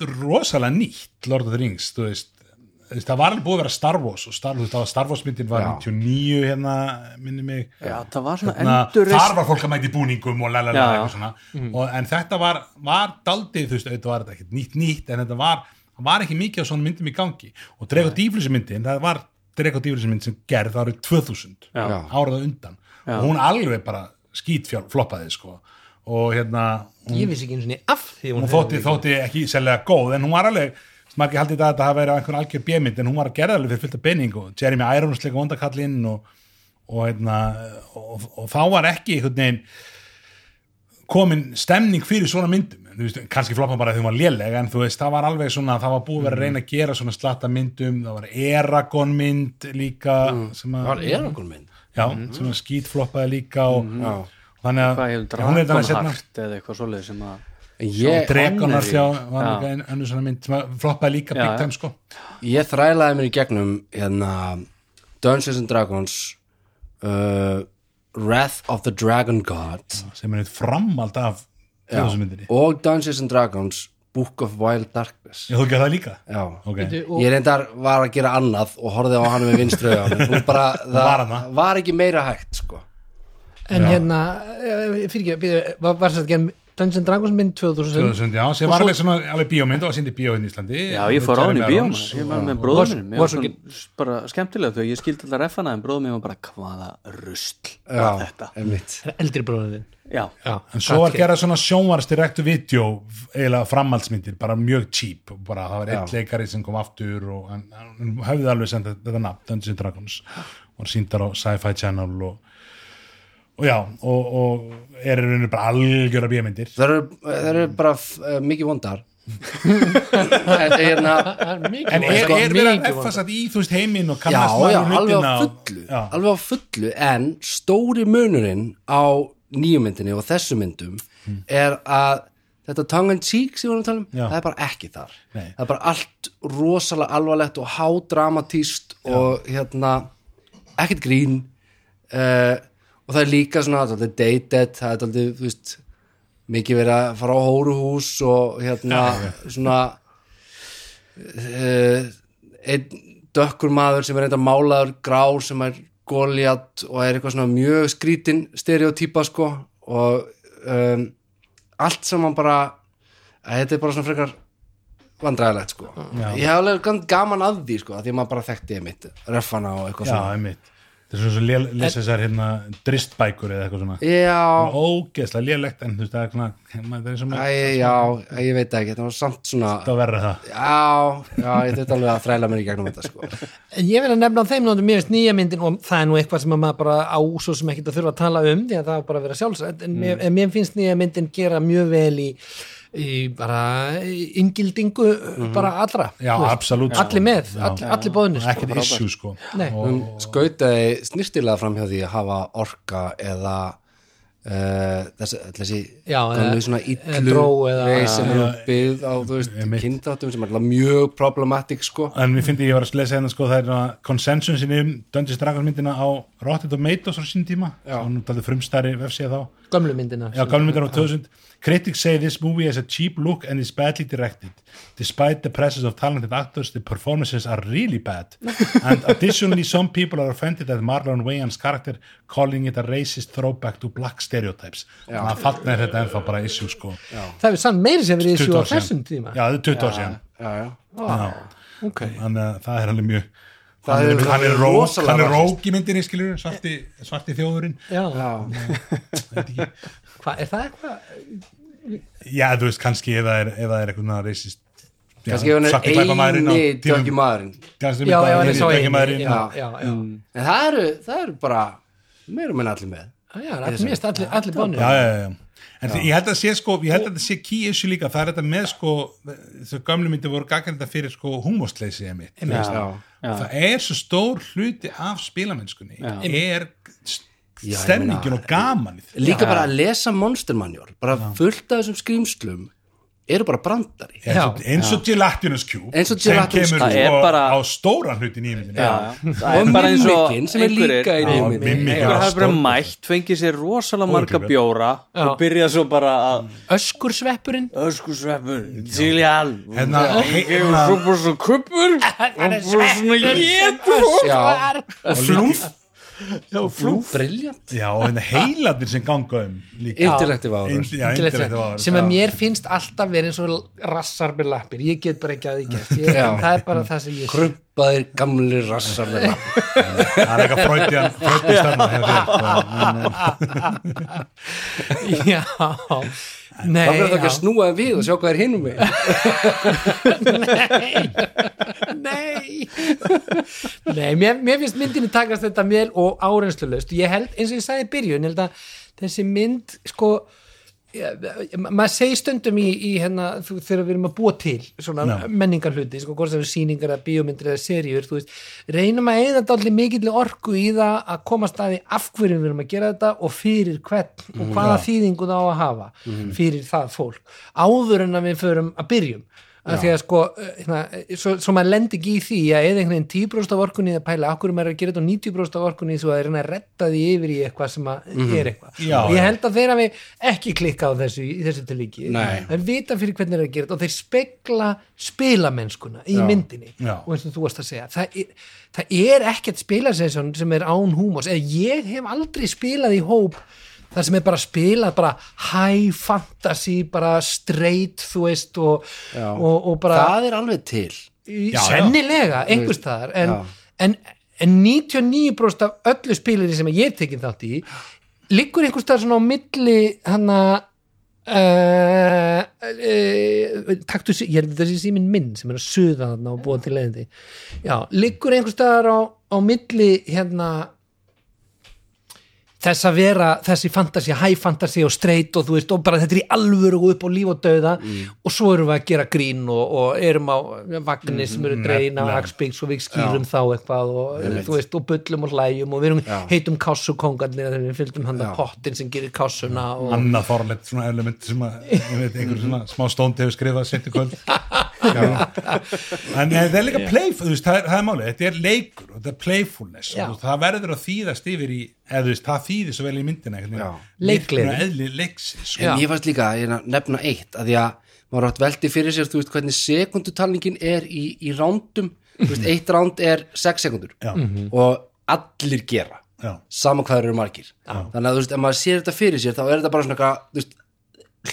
rosalega nýtt Lord of the Rings veist. Það var alveg búið að vera Star Wars og Star, veist, Star Wars myndin var Já. 99 hérna, minni mig. Já það var Hérna, endur þar var fólk að mæta í búningum og lalala Já, já. og, en þetta var, var daldið þú veist, þetta var þetta ekkert nýtt nýtt en þetta var, var ekki mikið af svona myndum í gangi. Og Drego Dýflissi myndin, það var Drego Dýflissi mynd sem gerð árið 2000 Já. árað á undan. Og hún alveg bara skítfjál floppaði sko og hérna hún, Ég vissi ekki einu sinni af því hún þótti, þótti ekki sérlega góð en hún var alveg smakki haldið það að þetta hafa verið á einhvern algjör bjömynd en hún var að gera alveg fyrir fullt af penning og Jeremy Irons leika vondakallinn og, og, hérna, og, og þá var ekki einhvern veginn komin stemning fyrir svona myndum. Þú veist, kannski floppa bara þegar hún var léleg en þú veist, það var alveg svona, það var búið að vera að reyna að gera svona slatta myndum, það var Eragon mynd líka sem Það að, var Eragon minn já, sem að skítfloppaði líka og, Já. Þannig að hún er þannig að eða eitthvað svoleið sem að Ég, Dregonar Connery. sjá var Já. líka ein- önnur svona mynd sem að floppaði líka Já, big já. time sko ég þrælaði mér í gegnum hérna Dungeons and Dragons uh, Wrath of the Dragon God sem er eitt framald af Já. þjóðsmyndinni og Dungeons and Dragons Book of Wild Darkness Já, þú gerði það líka? Já. Ok, ég reyndar var að gera annað og horfði á hann með vinströðu var var ekki meira hægt sko. En hérna, eh, fyrir ekki, var, var þetta ekki Dungeons and Dragons mynd 2000 2000, já, sem var alveg svona alveg bíómynd og síndi bíómynd í Íslandi. Já, ég fór á henni bíó maður. ég var með minni var ég svo var svona bara skemmtilega þegar ég skildi alltaf refana en bróður minn var bara hvaða rusl Já, var þetta? Eldri bróðin Já, Já, En svo var gerað svona sjónvars direktu video eiginlega framhaldsmyndir, bara mjög cheap bara það var eitt Já. leikari sem kom aftur og hann, hann höfði alveg sendið þetta nafn Dungeons and Dragons og síndar á Sci-Fi Channel og, og já, og, og er í rauninu bara algjöra bíómyndir það eru, það eru bara uh, mikið vondar. En hérna En er, er verið að effast að í þú veist heiminn og já, kannast já, við alveg á fullu. Já. alveg á fullu, en stóri munurinn á nýjumyndinni og þessu myndum er að þetta tongue in cheek sem við vorum að tala um, Já. það er bara ekki þar. Nei. það er bara allt rosalega alvarlegt og hádramatíst og hérna ekkert grín. Uh, og það er líka svona þetta er dated, það er aldrei þú veist, mikið verið að fara á hóruhús og hérna svona uh, einn dökkur maður sem er reynda málaður grár sem er góljat og er eitthvað svona mjög skrítin stereotýpa sko. Og um, allt saman bara þetta er bara svona frekar vandræðilegt sko. Ég hef alveg gaman að því sko að því að maður bara þekkti mitt reffana og eitthvað Já, svona Það er svona svo lesa þessar hérna dristbækur eða eitthvað svona. Já, ógeðslega lélegt en þú veist það er svona það er svona æ, já, ég veit ekki þetta var samt svona það verður það. Já, já, ég þurfti alveg að þræla mér í gegnum þetta sko. En ég vil að nefna á þeim náttúrulega mér finnst nýja myndin og það er nú eitthvað sem að maður bara á svo sem ekkert að þurfa að tala um því að það er bara að vera sjálfsætt en mér, en mér finnst nýja myndin gera mjög vel í, í bara ingildingu bara allra Já, veist. absolutt allir með, Já. all, allir bóðinir ekkert issue sko. Nei. og, hún skautaði snirtilega fram hjá því að hafa orka eða uh, þessi, þessi Já, gamlu svona eða illu dró eða- reis sem eru byggð á þú veist, Einmitt. kynþáttum sem er mjög problematic sko. En við finnum ég var að lesa hérna sko það er konsensusin um Dungeons Dragons myndina á Rotten Tomatoes á sín tíma. Nú talið frumstæri vefsíða þá. Gömlu myndina Já, gamlu myndina á 2000 Critics say this movie has a cheap look and is badly directed. Despite the presence of talented actors, the performances are really bad. And additionally, some people are offended at Marlon Wayans character calling it a racist throwback to black stereotypes. Þannig að þarna er þetta ennþá bara issue, sko. það er sann meiri sem 20 þessu á þessum tíma Já, það er 20 ár síðan. já, já. Já. ok, Þannig að það er alveg mjög... Það er, er- hann er, er rók, hann er rók í myndinni, skilur, svarti, svarti þjóðurinn. já, Já. Hvað, er það eitthvað? Já, þú veist, kannski ef það er, ef það er eitthvað. Já, kannski ef hann er eini döggjumæðurinn Kannski já, já, eini hann er eini já, já, en það eru, það eru bara meira menn allir með. Já, já, allir mist, allir, allir bánir já, já, já. En já. ég held að sé sko, ég held að þetta sé key issue líka, það er þetta með sko þessu gamlu myndi voru gaggrænda fyrir sko já, Já. já. það er svo stór hluti af spilamennskunni, er Já, ég stemmingin meina- og gamanið líka bara að lesa Monster Manual bara fullt af þessum skrýmslum eru bara brandari. Eins og, eins og Gelatinous Cube Eins og sem Gelatinous kemur Cube. Er sko bara- á stóran hlutin í það og bara eins og Mimikkin sem er líka í. Mimikkin. einhver hafi bara mætt fengið sér rosalega marga bjóra og byrja svo bara að öskur sveppurinn öskursveppur, Jillian Hérna, he- gefur hérna- svo bara svo kuppur og bara svona já, og flúf flú, briljant já, og hérna heilarnir sem ganga um líka. Intellektiv ára já, sem að mér finnst alltaf verið eins og rassar með lappir, ég get bara ekki að því gert. Ég, Já. það er bara það sem ég krumpaðir gamli rassar með lapp. það er eitthvað fröytjan fröytjan stefna já nei, þá verður það ekki að snúa við og sjá hvað er hinum með nei. Nei, mér, mér finnst myndinni takast þetta vel og áreinslulegst ég held, eins og ég sagði í byrjun, ég held að þessi mynd, sko ja, ma- maður segir stundum í, í hérna, þú- þegar við erum að búa til svona Já. menningar hluti, sko, hvort sem við sýningar eða bíómyndir eða seríur, þú veist reynum að eða allir mikill orku í það að koma staði af hverju við erum að gera þetta og fyrir hvern og hvaða þýðingu það á að hafa fyrir það fólk áður en að við förum að byrjum að því að sko hérna, svo, svo maður lendi ekki í því að eða einhvern veginn 10% af orkunni að pæla okkur maður er að gera þetta á 90% af orkunni svo að er að retta því yfir í eitthvað sem að er eitthvað. Já, ég held að þeir hafi ekki klikka á þessu í þessu tilíki þeir vita fyrir hvernig þeir eru að gera þetta og þeir spegla spilamennskuna í Já. myndinni. Já. og eins og þú varst að segja það er, það er ekkert spilasession sem er án húmos eða ég hef aldrei spilað í hóp það sem er bara spilað bara high fantasy bara straight þú veist og, og, og bara það er alveg til. Já, já. sennilega einhvers staðar en, en, en 99% af öllu spilinni sem ég hef tekið þátt í liggur einhvers staðar svona á milli hann að Uh, uh, taktu, ég er þessi síminn minn sem er að suða þarna og búa til leiðindi. Já, liggur einhvers staðar á, á milli hérna þess að vera þessi fantasi, high fantasy og straight og þú veist, og bara þetta er í alvöru og upp á líf og döða og svo erum við að gera grín og, og erum á vagnir sem eru dreina Nefnilega. Axbyggs og við skýrum þá eitthvað og Einmitt. þú veist, og bullum og hlæjum og við erum, Já. heitum kássukongarnir þegar við fylgdum hann Já. að pottin sem gerir kássuna og annað forlegt svona element sem að ég veit, einhver svona smá stónd hefur skrifað sett í kvöld en eh, það er líka playful, veist, það er, það er málið þetta er leikur og þetta er playfulness Já. og það verður að þýðast yfir í eða þú veist, það þýðir svo vel í myndina Já. eðli leiksins sko. Já. en ég fannst líka að ég nefna eitt að því að maður átt veldi fyrir sér þú veist hvernig sekundutalningin er í, í rándum þú veist, eitt ránd er 6 sekundur Já. og allir gera Já. sama hvað eru margir þannig að þú veist, ef maður sér þetta fyrir sér þá er þetta bara svona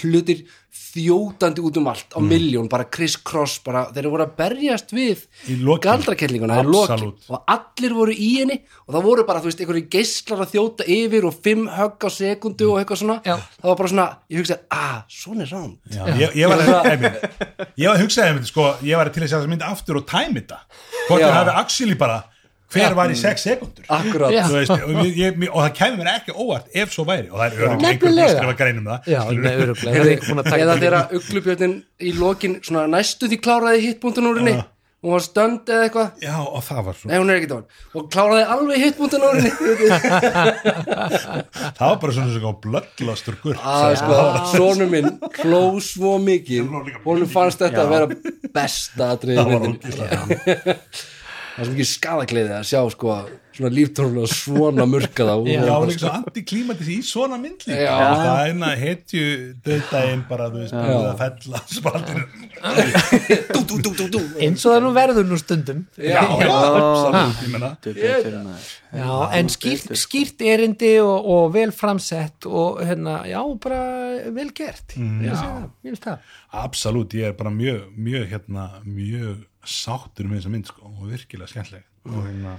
hlutir þjótandi út um allt á miljón, bara criss cross bara, þeir eru voru að berjast við galdrakellinguna og allir voru í henni og það voru bara, þú veist, einhverju geislar að þjóta yfir og fimm högg á sekundu og eitthvað svona, Já. það var bara svona ég hugsaði, ah, svona er Já, ég, ég var að ég var að hugsa einmitt, sko, ég var til að segja þess mynd aftur og tæmi þetta. Hvort þið hafi actually bara hver var í 6 sekundur veist, og, ég, ég, og það kemur mér ekki óvart ef svo væri og það er öruglega einhver Nefnilega. að skrifa greinum það. Já, er taka eða þegar uglubjörnin í lokin svona næstu því kláraði hittbúntun úr henni Já. hún var stönd eða eitthvað. Já, og það var svo. Nei, hún er ekki dán og kláraði alveg henni Það var bara svona svona blöllostur gurk að sko, sonu minn hló svo mikið. Honum fannst þetta að vera besta atriði Það var myndin það er svo mikið skadagleiði að sjá sko, svona líftónulega svona murkaða og Já, hún það líka svo antiklímatis í svona mynd líka Já. Það er eina hetju döðdægin bara, þú veist, bara að fella spaldir dú, dú, dú, dú, dú. eins og það nú verður nú stundum. Já, já, absolutt, ég menna Já, en skýrt, skýrt erindi og, og vel framsett og hérna, já, bara vel gert. Mm, já, ég finnst það. Absolutt, ég er bara mjög, mjög hérna, mjög sáttur með þessa mynd sko, og virkilega skemmtileg. Og hérna,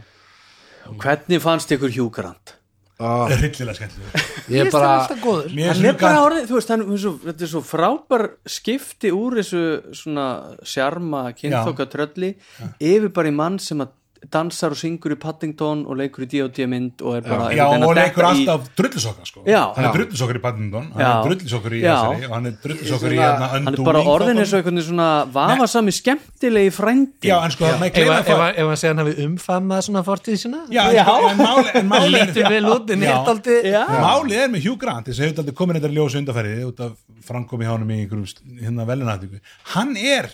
Hvernig fannst ykkur Hugh Grant? Ah, rillilega skemmtileg ég er bara Hann er bara orðið, þú veist, hann, þetta er svo frábær skipti úr þessu svona sjarma kynþokka trölli yfir bara í mann sem að dansar og syngur í Paddington og leikur í D.O.D. mynd og er bara Já, einhvern og veginn að leikur detta í- alltaf drullusokka sko. Já. hann er Já. drullusokkur í Paddington hann Já. er drullusokkur í Já. Essari og hann er drullusokkur í hérna, hann er bara orðin eins og einhvern veginn svona vafasami skemmtilegi frændi Já, en sko, Ef að segja hann hafi umfamað svona fortíð sína Já, en sko, er Já. Já. Málið er með Hugh Grant þess að hefur aldrei komin þetta ljós undarfærið út af framkomi hjánum í einhverjum hérna velunættingu hann er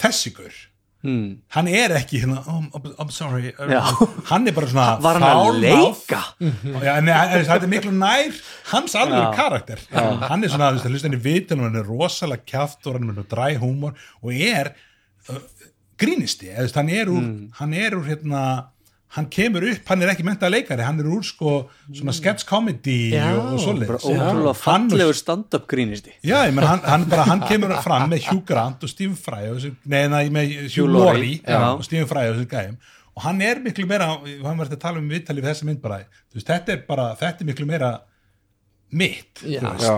þessigur hmm. hann er ekki hérna oh, I'm, sorry Já. hann er bara svona Var hann að leika? Já, en, þetta er miklu nær hans alveg Já. karakter hann er svona, að hlusta vitil og hann er rosalega kjaft og hann er dræ húmor og er uh, grínisti, hann er úr hann er úr hérna hann kemur upp, hann er ekki mentað leikari hann er úr sko svona sketch comedy Já. og, og svoleiðis. Og- fallegur stand-up grínisti Já, ég menn, hann, hann, bara, hann kemur fram með Hugh Grant og Stephen Fry og þessu, nei, nei, með Hugh Laurie og Stephen Fry og þessu gæjum. Og hann er miklu meira, hann var að tala um viðtalið við þessa mynd bara, þú veist, þetta er bara þetta er miklu meira mitt Já. já,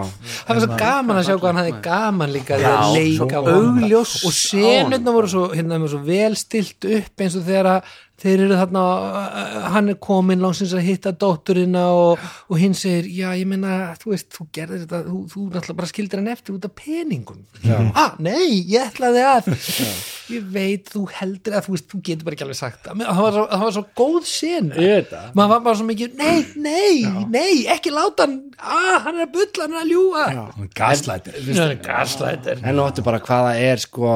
það var svo gaman að sjá hvað hann hafði gaman líka Já, að leika og honum. augljós og senurna voru svo, hérna, svo vel stilt upp eins og þegar að þeir eru þarna uh, hann er komin langsins að hitta dótturina og, og hinn segir, já ég meina þú veist, þú gerðir þetta, þú, þú náttúrulega bara skildir hann eftir út af peningum. Ah, nei, ég ætlaði að. Ég veit, þú heldur að þú veist, þú getur bara ekki alveg sagt það. Það var svo, það var svo góð sena. Ég veit það. Maður var bara svo mikið, nei, nei, nei ekki láta hann, ah, hann er að bulla hann er að er gaslætir Já, en áttu bara hvað það er sko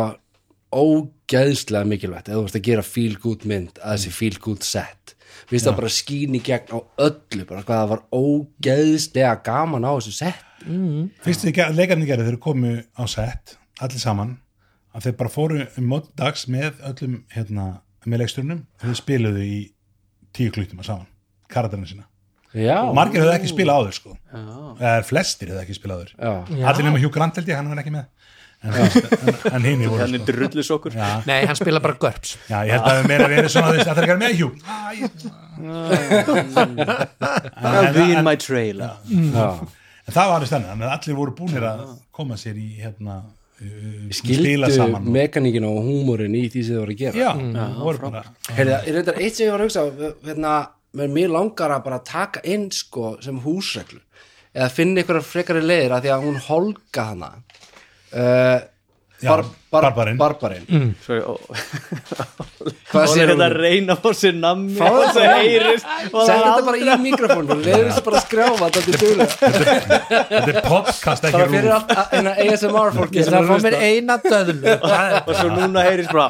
ógeðslega mikilvægt eða þú veist að gera feel good mynd að þessi feel good set. Við veist það bara skín í gegn á öllu bara hvað það var ógeðslega gaman á þessu set. Fyrst því leikarnir gerði þeir komu á set allir saman að þeir bara fóru um mótdags með öllum hérna, með leiksturnum þeir spiluðu í tíu kluktum saman karakterina sína. Já, margir hefðu ekki spilað áður sko. Já. eða flestir hefðu ekki spilað áður. Já, allir nema Hugh Grant held ég, hann var ekki með en, en, en hinn voru hann er sko. drullis okkur já, Nei, hann spila bara GURPS. Já, ég held að það meira verið svona veist, að það er með Hugh ah, I'll be in my trailer. Já. en það var alveg stenni, þannig að allir voru búnir að koma sér í hérna uh, spila skildu mekaníkin og húmórin í því sem þið voru að gera. Já, voru bara Heyrðu, ég reyndar eitt sem ég var að hugsa hérna, mér langar að bara taka inn sko sem húsreglu eða finna einhverjar frekari leiðir að því að hún holga hana uh, Já, Barbarinn. barbarinn. Sorry, ó, hvað hún sér er hún? þetta að reyna fá sér nammi Fáðu og það það. heyrist og það Sett er þetta bara í mikrofónu leiður þessu bara að skrjáfa þetta er þetta er podcast, ekki rúf allt eina ASMR fólki Ég sem ætla er fá mér eina döðlu. Það er- og svo núna heyrist bara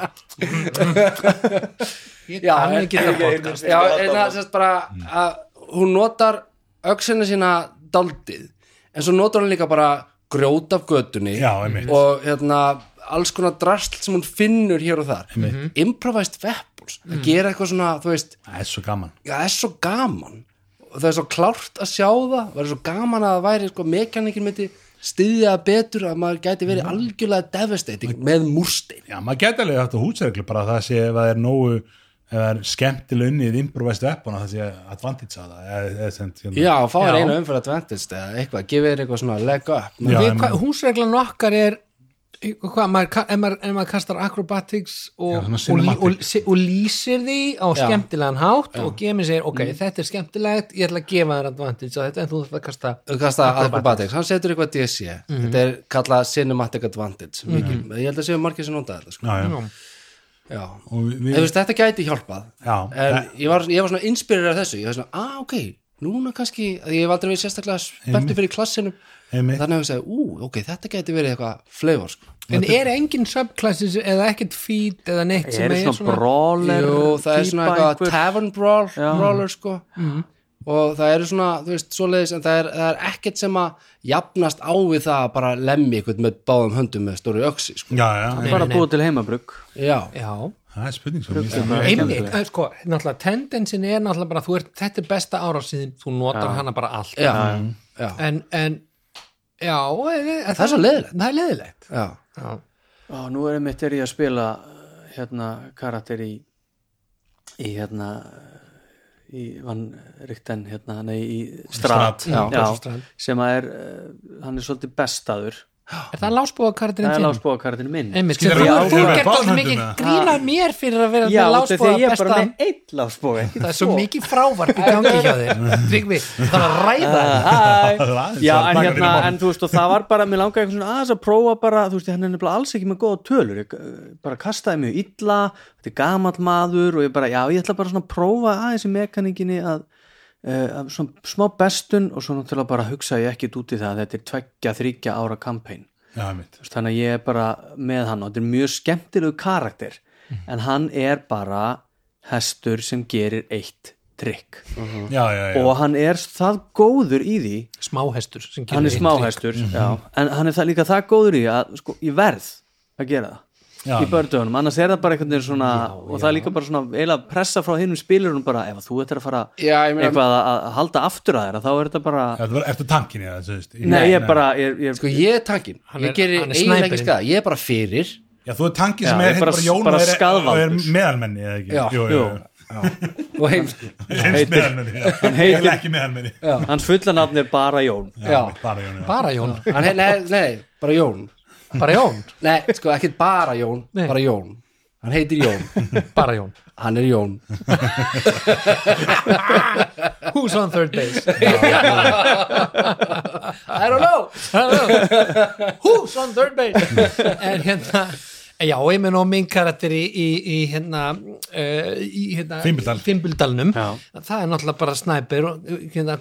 Ég Já, kann en- ekki þetta podcast. Já, en það sést bara að hún notar öxina sína daldið en svo notar hún líka bara grjót af einmitt. og hérna alls konar drastl sem hún finnur hér og þar. Improvised weapons að gera eitthvað svona, þú veist það er svo gaman. Já, það er svo gaman. Og það er svo klárt að sjá það. Það er svo gaman að það væri sko, mekanikin myndi styðja það betur að maður gæti verið algjörlega devastating með múrstein. Já, maður geti alveg hægt að húsreglu bara að það sé ef það er nógu ef það er skemmtileg unnið improvised weapon að það sé advantage að það eða, eða, sent, hérna. já, fá Já. einu umfyrir advantage eða eitthvað, gefið þér eitthvað svona leg up Já, en- hvað, húsreglan okkar er hvað, maður, ef, maður, maður kastar acrobatics og, Já, og, og, og, og lýsir því á Já. skemmtilegan hátt og gemið segir, ok, þetta er skemmtilegt ég ætla að gefa þér advantage á þetta en þú þarf að kasta kasta acrobatics, hann setur eitthvað DSC þetta er kallað cinematic advantage. Mikil, ég held að séu margir sem nota þetta sko. Við, veist, þetta gæti hjálpað. Já, en ég var, ég var svona inspirerað af þessu. Ég var svona, ah ok, núna kannski að ég hef aldrei verið sérstaklega spenntu fyrir klassinum Einmitt. þannig að ég sagði, ú, ok, þetta gæti verið eitthvað flavor, sko. En er engin subclasses eða ekkert feed eða neitt sem er svona brawler Jú, það er svona eitthvað tavern brawl, brawler sko og það eru svona, þú veist, svoleiðis en það er, það er ekkert sem að jafnast á við það að bara lemmi eitthvað með báðum höndum með stóru öksi sko. já, já, bara búið til heimabrugg. Já, Já, það er spurning Bara- einmitt, skemmtilegt. eh, sko, náttúrulega tendensin er náttúrulega bara, þú ert, þetta er besta árásíðin þú notar hana bara allt. Já, já, en, en já, e, Það er svo leiðilegt. Það er leiðilegt. Já. Já, Á, nú er mitt er ég að spila hérna karakter í í hérna í Van Rikten hérna, nei, í Strat, Strat, já, já, sem að er uh, hann er svolítið bestaður Er það lásbúakarturinn það er þinn? lásbóðakartinu minn. Einmitt, Skilur þú þú- báðum of mikið grína mér fyrir að vera já, með þetta er því að lásbúa ég er bara með einn lásbóð Það er svo mikið frávarp í gangi hjá þér. Tryggvi, það er að ræða Aðeins já, en hérna, en þú veist, og það var bara, mér langaði eitthvað svona aðeins að prófa bara, þú veist, hann er nefnilega alls ekki með góða tölur, ég uh, bara kastaði mjög illa, þetta er gamall maður og ég bara, já, ég ætla bara svona að prófa aðeins í mekaníkinni að, uh, smá bestun og svo náttúrulega bara hugsa ég ekkit út í það að þetta er tveggja, þryggja ára kampæn, þannig að ég er bara með hann og þetta er mjög skemmtilegu karakter, en hann er bara hestur sem gerir eitt trikk. Já, já, já, og hann er það góður í því. Smáhestur hann er eitt smáhæstur já, en hann er það, líka það góður í að sko, ég verð að gera það Já. í bördögunum, annars er það bara einhvern veginn svona og það er líka bara svona eiginlega pressa frá hinnum spilurinn bara ef þú ættir að fara Já, eitthvað að, að halda aftur að þeirra þá er þetta bara, Já, eftir tankin ég, þú veist, nei ég er bara ég, ég, sko ég er tankin, ég gerir er eiginlega ekki skada ég er bara fyrir. Já, þú er tanki Já, sem er bara- bara Jón bara og er, er meðalmenni eða ekki? Já. jú, Jú. og heimsku já. hann heitir- Eiginlega ekki meðalmenni. Hans fullanafn er bara Jón. Já. bara Jón já. Bara Jón, Hann, he- nei, nei, bara Jón? Bara Jón nei, sko ekki bara Jón, Nei. bara Jón. Hann heitir Jón, Bara Jón. Hann er Jón. Who's on third base? I don't know. Who's on third base? En hérna Já, ég menn og minn karakter í, í, í hérna, uh, í, hérna Fimbildal. Fimbildalnum. Já. það er náttúrulega bara snæper og hérna,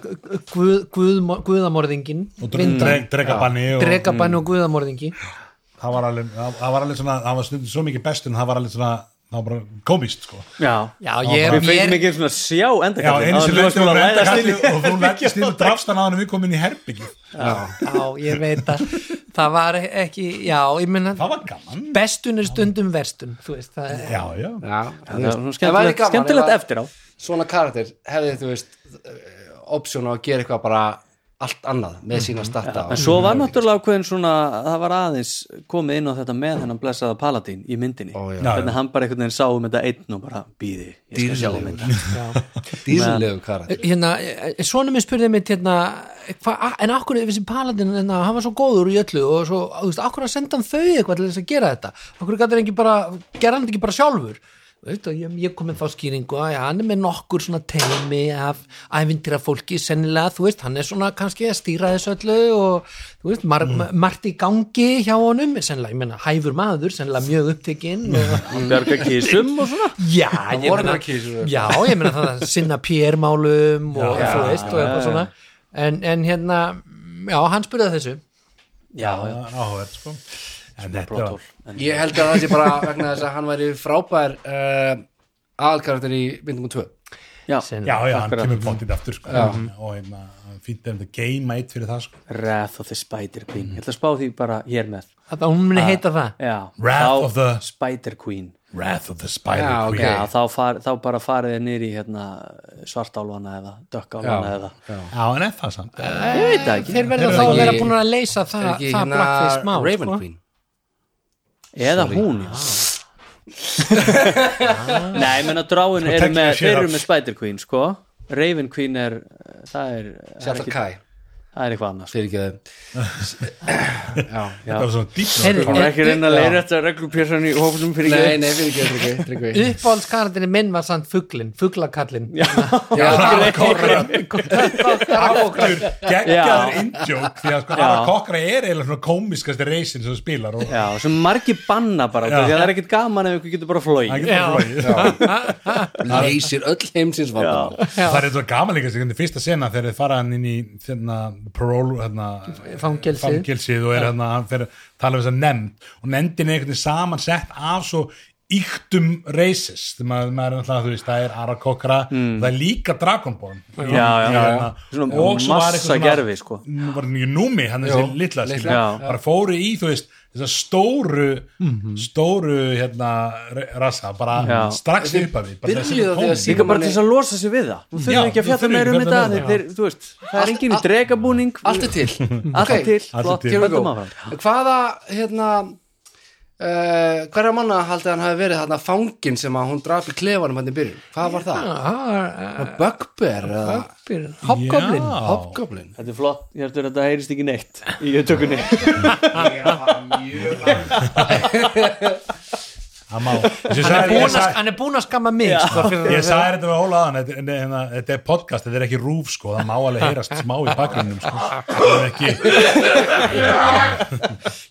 guð, guð, guðamorðingin og dreg, dregabanni og og guðamorðingi. Það var alveg það það var alveg svona, það var svo mikið bestun það var alveg svona, það var bara komist sko. já, Já, ég, við fengum ekki svona sjá já, endakallin einu sem lendur að á ræðast inn endakassi í og þú leggist inn og drafst hann við komin í herbyggi já, ég veit að það var ekki, já, ég menna það var gaman. Bestun er stundum verstun þú veist, það er já, já, Já, það er væri skemmtilegt, gaman skemmtilegt ef að- eftir á. Svona karakter hefði þú veist option á að gera eitthvað bara allt annað með sína starta en svo var náttúrulega ákveðin svona það var aðeins komið inn á þetta með hennan blessaða Paladin í myndinni. Já. hvernig hann bara einhvern veginn sá um þetta einn og bara býði, ég skal sjá þetta dýrlegu karakter. Hérna, svona mér spurði mitt hérna, hva, en akkur þessi paladin, hérna, hann var svo góður í öllu og svo, þú veist, akkur að senda hann þau eitthvað til þess að gera þetta, akkur gæti hann ekki bara gera hann þetta ekki bara sjálfur Veit, og ég, ég kom með þá skýringu að já, hann er með nokkur svona teimi af ævindira fólki, sennilega, þú veist hann er svona kannski að stýra þessu öllu og þú veist, mar, margt í gangi hjá honum, sennilega, ég meina hæfur maður, sennilega mjög upptekinn bjarga kísum og svona. Já, ég kísur. já, ég meina það að sinna PR-málum og Já, þú veist og eitthvað svona. En, en hérna, já, hann spurði þessu. Já, já, áhverð sko. Var ég held að það sé bara vegna þess að hann væri frábær uh, aðalkarakter í myndingum 2 já, já, já, hann kemur bóttið aftur sko. og hérna, fýnt ef þetta game eitt fyrir það sko. Wrath of the Spider Queen. Ég ætla að spá því bara hér með. Að hún muni heita það? Já, Wrath of the- Spider Queen. Wrath of the Spider Já, ok. Queen. Já, þá, far, þá bara farið þið niður í hérna, svartálfana eða dökkálfana eða já, en er það samt? Ég veit það ekki. Þeir verða Þeir þá að vera búin að leysa það, það hérna blackface mál Raven sko. Queen eða hún já. nei, menn að dráin eru með, ups. með Spider Queen sko Raven Queen er það er, það er, Sjálf ekki, Kai það er eitthvað annars fyrir ekki já, já. það var svona Heyrðu, Hún er ekki að reyna að leira þetta reglupjörsan í hófnum fyrir nei, ekki? nei, ekki, fyrir ekki, fyrir ekki. uppáhaldskarantinni minn var samt fugglin, fugglakallin já, aftur geggjaður Já. indjók því að sko Kokra er eiginlega svona komiskasti reysin sem spilar og Já, sem margir banna bara því að það er ekkert gaman ef ykkur getur bara flói það leysir öll heimsins það er þetta gaman líka fyrsta sena þegar þið fara hann inn í þarna, parole hérna, Fangelsið. fangelsið og er hérna, hann fyrir að tala um þess að nefnd og nefndin er einhvern veginn samansett af svo yktum racist maður, maður er þú veist, það er Ara Kokra og það er líka Dragonborn Mm. Já, já, já. hérna, Svona og svo var massa eitthvað gervi, sko. nú var þetta númi, hann þessi Jú, litla, bara fóru í þú veist, þessa stóru stóru, hérna rassa, bara Já. strax upp af því bara því bara til þess að losa sig við það. Þú Já, þurfum ekki að um ekki að þetta. Það er enginn dregabúning allt er til. Hvaða hérna uh, hverja manna haldið hann hafi verið þarna fangin sem að hún draf í klefanum hann í byrjun? Hvað var það? Bugbear eða? Hobgoblin. Já. Hobgoblin. Þetta er flott, ég heldur að þetta heyrist ekki neitt í tökunni má Þessi hann er hann er búin að skamma mig sko, Ég að- sagði þetta við Óla aðan, þetta, er podcast, þetta er ekki rúf sko, það má alveg heyrast smá í bakgrunnum sko, það er ekki,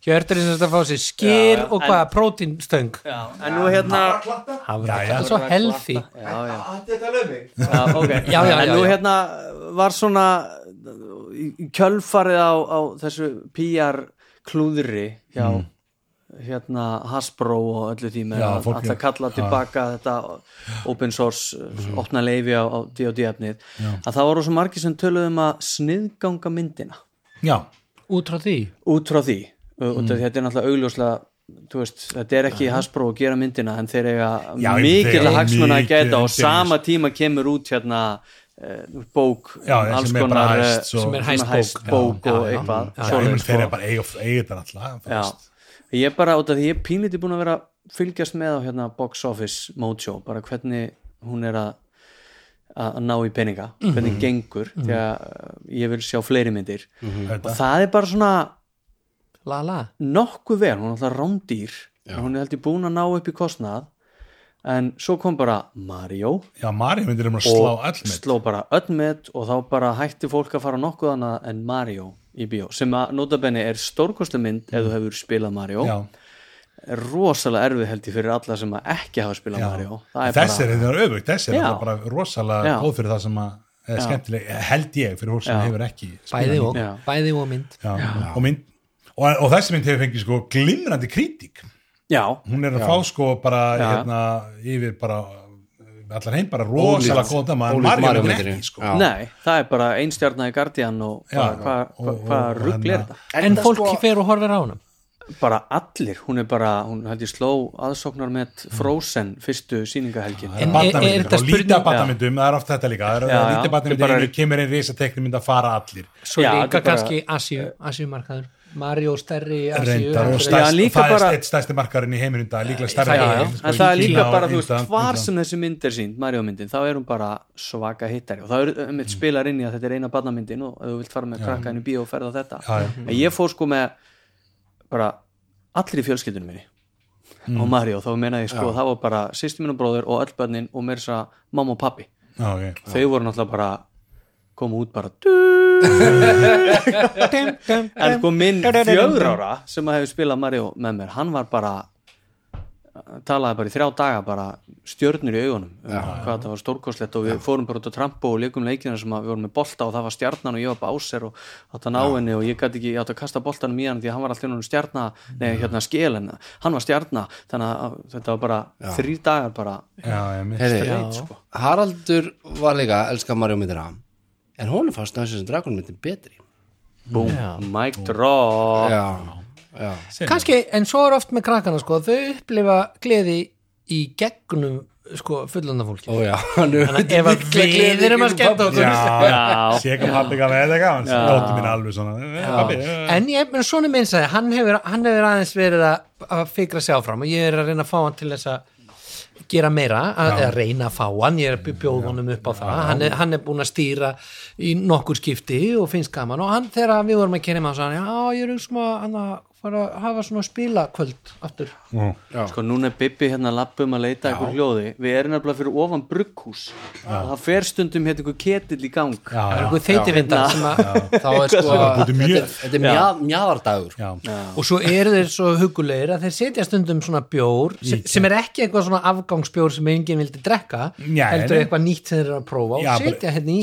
Hjörtur er að fá sér skýr og hvað, prótínstöng. Já, en nú hérna það Já, já. er svo healthy. Já, já. Já, ok. Já, já, En nú hérna var svona kjölfarið á, á þessu PR klúðri hjá hérna Hasbro og öllu því með að alltaf kalla tilbaka þetta open source, opna leifi á, á D&D efnið, að það voru svo margir sem töluðum að sniðganga myndina. Já, út frá því? Út frá því. Mm. þetta er náttúrulega augljóslega veist, þetta er ekki Hasbro að gera myndina en þeir eiga Já, mikil eiga hagsmuna að gæta og sama tíma kemur út hérna uh, bók Já, um alls er konar hæst, svo- sem er hæst hæst bók, bók Já, og já, eitthvað þeir sko. eru bara eiga, eiga þetta alltaf. Ég er bara út af því ég er pínlítið búin að vera fylgjast með á hérna box office mojo, bara hvernig hún er að að ná í peninga, Mhm. hvernig gengur því að uh, ég vil sjá fleiri myndir. Og Þetta. það er bara svona la la. nokkuð vel, hún er alltaf rándýr hún er heldur búin að ná upp í kostnað en svo kom bara Mario. Já, Mari myndir um að slá og all með sló bara öll með og þá bara hætti fólk að fara nokkuð annað en Mario í bíó sem að notabenni er stórkostlu mynd ef þú hefur spilað Mario. Já, er rosalega erfið held ég fyrir alla sem að ekki hafa spilað já, Mario. Það er þessi er bara, þetta er öfugt, þessi er bara rosalega Já. góð fyrir það sem að er skemmtileg, held ég fyrir fólk sem Já. hefur ekki spilað bæði og, bæði og mynd. Já, og, mynd, og, og þessi mynd hefur fengið sko glimrandi kritík já, hún er að fá sko bara hérna, yfir bara allar heim bara rosalega góð dama en Mario myndinni. ekki sko. Já. nei, það er bara einstjarnar í Guardian og hvað hva, og- hva og- ruggli er hérna- þetta? En það fólk sko- fer og horfir á hana bara allir, hún er bara hún held ég sló aðsóknar með Frozen fyrstu sýningahelgin En Það er- er og lítið spurning- af barnamyndum, það er oft þetta líka. Það er lítið er einu kemur einn risatekni mynd að fara allir. Svo líka er kannski Asju, Asjumarkaður Mario stærri Asju reyndar stærst, líka það bara- er eitt stærsti markarinn í er líklega stærri en, sko, það er líka bara, þú veist, hvar sem þessi mynd er sínd, Mario myndin, þá er hún bara svaka hittari. Og það er um eitt spilar inn í að þetta er eina barnamyndin og þú vilt fara með krakka inn í bíó og ferða þetta. Já, já. en ég fór sko með bara allir í fjölskyldunum minni Mm. og Mario, þá meina ég sko, það var bara sýsti minn og bróður og öll börnin og mér sa mamma og pappi, þau voru náttúrulega bara koma út bara en sko minn fjögur ára sem að hefur spilað Mario með mér hann var bara talaði bara í þrjá daga bara stjörnur í augunum. Um hvað það var stórkostlegt og við fórum bara út á trampo og leikum leikina sem við vorum með bolta og það var stjarnan og ég var bara áser og átt að ná henni og ég gæti ekki, ég átt að kasta boltanum í hann því að hann var alltaf náttúrulega stjarna nei hérna skil en hann var stjarna. Þannig að þetta var bara þrý dagar bara Já, Heyri, straight, sko. Haraldur var líka elskar Mario myndina en hún er fast næstum sem Dragon myndin betri. Boom, mic drop. Já, já, kannski, en svo er oft með krakkana sko, þau upplifa gleði í gegnum sko, fullanda fólki ó já Þannig Þannig að ef að við erum að skemmta okkur. Já, Já. sé ekki pappi gaf með þetta gaman Dóttir mín alveg svona. Eh, Pappi, eh, en ég, menn svona minn sagði, hann hefur, hann hefur aðeins verið að, að fikra sig áfram og ég er að reyna að fá hann til þess að gera meira að, að reyna að fá hann, ég er honum upp á það. Hann er, hann er búin að stýra í nokkur skipti og finnst gaman. Og hann þegar við vorum að kynna með hann já, ég er um að fara að hafa svona spilakvöld aftur. Sko núna er Bibbi hérna að lappa um að leita einhver hljóði. Við erum nefnilega fyrir ofan brugghús. Og það fer stundum hérna einhver ketill í gang. Það er einhver þeitivindar sem að þá er sko þetta er- Já, og svo eru þeir svo hugulegir að þeir setja stundum svona bjór sem, sem er ekki eitthvað svona afgangsbjór sem enginn vildi drekka Já, heldur eitthvað nýtt sem þeir eru að prófa Já, og setja hérna í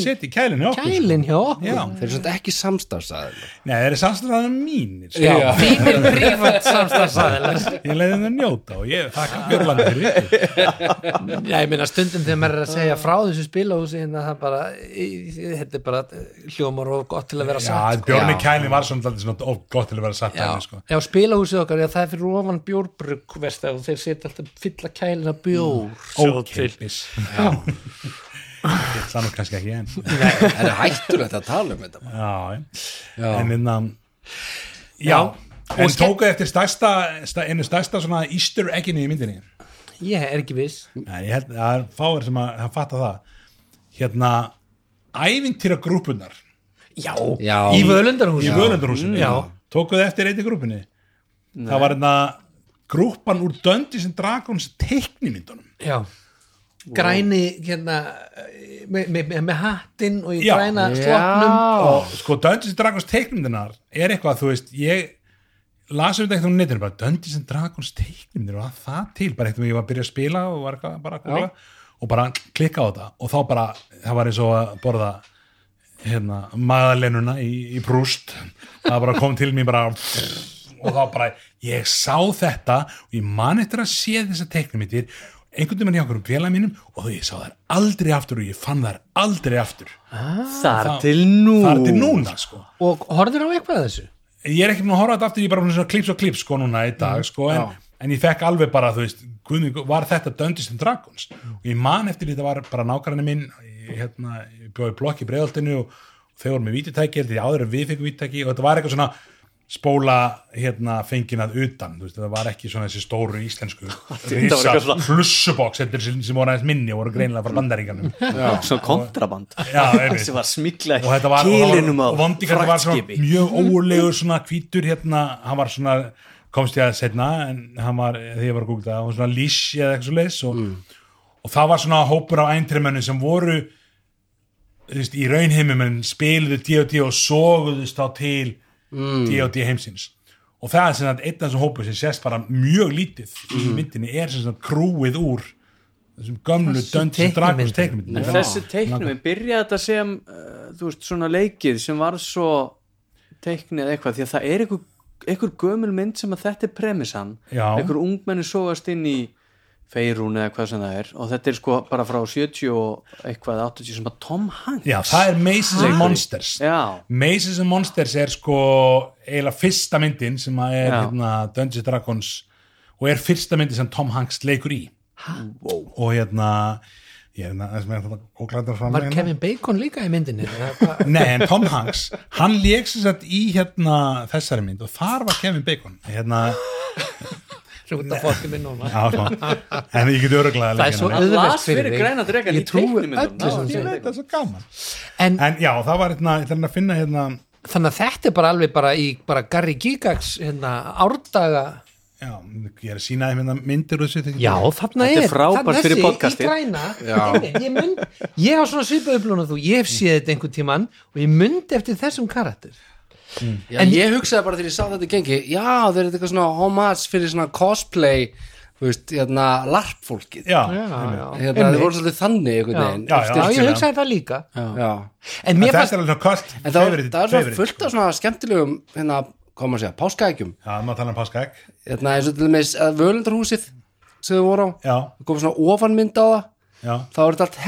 kælinn hjá okkur, sko. þeir eru svona ekki samstarfsaðir Það sko. Já. Þínir prívat samstagsæðilar Ég leiði það að njóta og ég þakka Björlandi fyrir. Já, ég meina stundum þegar maður er að segja frá þessu spilahúsi en það bara, þetta er bara hljómar og gott til að vera Já, satt Björni Já. kælinn var svona, gott til að vera satt Já, sko. já spilahúsið okkar, já, það er fyrir ofan bjórbrugg verst og þeir setja alltaf fylla kælina bjór svo til. Ókeipis Það er kannski ekki enn það er hættulegt að tala um þetta Já, Já. en innan Já, en tókuð eftir stærsta, sta- einu stærsta svona easter egginni í myndinni? Ég er ekki viss. Nei, ég held að það er fáir sem að, að fatta það. Hérna ævintýra grúpunar Já. Í völundarhúsi í völundarhúsinu Já. tókuð eftir einni grúpunni? Það var hérna grúpan úr Dungeons Dragons teiknimyndunum Já. Græni hérna með, með, með, með hattinn og í Já. græna Já. slopnum og sko Dungeons Dragons teiknimyndunar er eitthvað, þú veist, ég lasum þetta eitthvað á netinu, bara Dungeons and Dragons var það til, bara eitthvað ég var að byrja að spila og var bara að googla og bara klikka á þetta. Og þá bara, það var eins og að borða hérna, maðalennuna í, í brúst það bara kom til mér bara og þá bara, ég sá þetta og ég man eftir að sé þessa teiknimyndir einhvern veginn hjá okkur um félag mínum og ég sá þær aldrei aftur og ég fann þær aldrei aftur. Þar til nú það er til núna. sko. Og horfður á eitthvað þessu ég er ekki búin að horfa þetta aftur, ég er bara að klips og klips sko núna í dag sko, en, en ég fekk alveg bara, þú veist, guðmig, var þetta Dungeons and Dragons? Og ég man eftir þetta var bara nákvæmni minn ég, hérna, ég bjóði blokk í breiðaltinu og, þau voru með vítutæki, heldur ég áður en við fekkum vítutæki og þetta var eitthvað svona spóla hérna fengin að utan. Þú veist, það var ekki svona þessi stóru íslensku risa flussuboks heldur sem, sem voru aðeins minni og voru greinilega frá bandaríkanum Svona kontraband. Sem var smikla og þetta var, kilinum á og vondíkarna var svona fraktskipi. mjög ólegur svona hvítur hérna, hann var svona komst ég að setna, en hann var þegar ég var að googla, hann var svona lísh eða eitthvað svo leis og, og það var svona hópur af eintrimönnu sem voru þú veist, í raunheimum en spiluðu D&D og soguðust þá til D&D heimsins. Og það er sem sagt einn af þessum hópur sem sést bara mjög lítið í myndinni er sem sagt krúið úr þessum gömlu Dungeons and Dragons teiknumyndum En þessi teiknum byrjaði þetta sem uh, þú veist svona leikið sem var svo teiknið eitthvað því að það er einhver, einhver gömul mynd sem að þetta er premissan. Einhver ungmenni sógast inn í feirún eða hvað sem það er. Og þetta er sko bara frá 70 og eitthvað 80 sem að Tom Hanks. Já, það er Maces and Monsters. Já, Maces and Monsters er sko eiginlega fyrsta myndin sem að er hérna, Dungeons and Dragons og er fyrsta myndin sem Tom Hanks leikur í. Wow. og hérna ég er hérna, þess Var Kevin Bacon líka í myndinni? Nei, en Tom Hanks, hann leik sem sagt í hérna þessari mynd og þar var Kevin Bacon. Hérna, Svo út af fólki minn núna en ég get öruglega Það er svo las fyrir þig. Ég trúi öllu sem ég segir. veit það er svo gaman. En en já, það var hérna, ætla að finna hérna þannig að þetta er bara alveg bara í bara Gary Gigax hérna, árdaga. Já, ég er að sína þeim hérna myndir og þessu Já, þarna Þetta er er frábært þarna fyrir þessi. Í græna, ég, mynd, ég á svona svipað upplunum þú, ég hef séð þetta einhvern tímann og ég myndi eftir þessum karakter Já, En- ég hugsaði bara þegar ég sá þetta gengi já, þeir eru eitthvað svona homage fyrir svona cosplay þú veist, hérna, larpfólkið. Já, Já, einmitt. já, hérna, þeir voru svolítið þannig einhvern Já. Já, já. Já, ég hugsaði það líka. Já. En En mér þetta fannst er alveg kvöld en það, er svona fullt af svona skemmtilegum hérna, hvað maður segja, páskaækjum Já, maður tala um páskaegg. Hérna, eins og til dæmis að völundarhúsið sem þau voru á, Já, það kom svona ofanmynd á það. Já, þá er þetta allt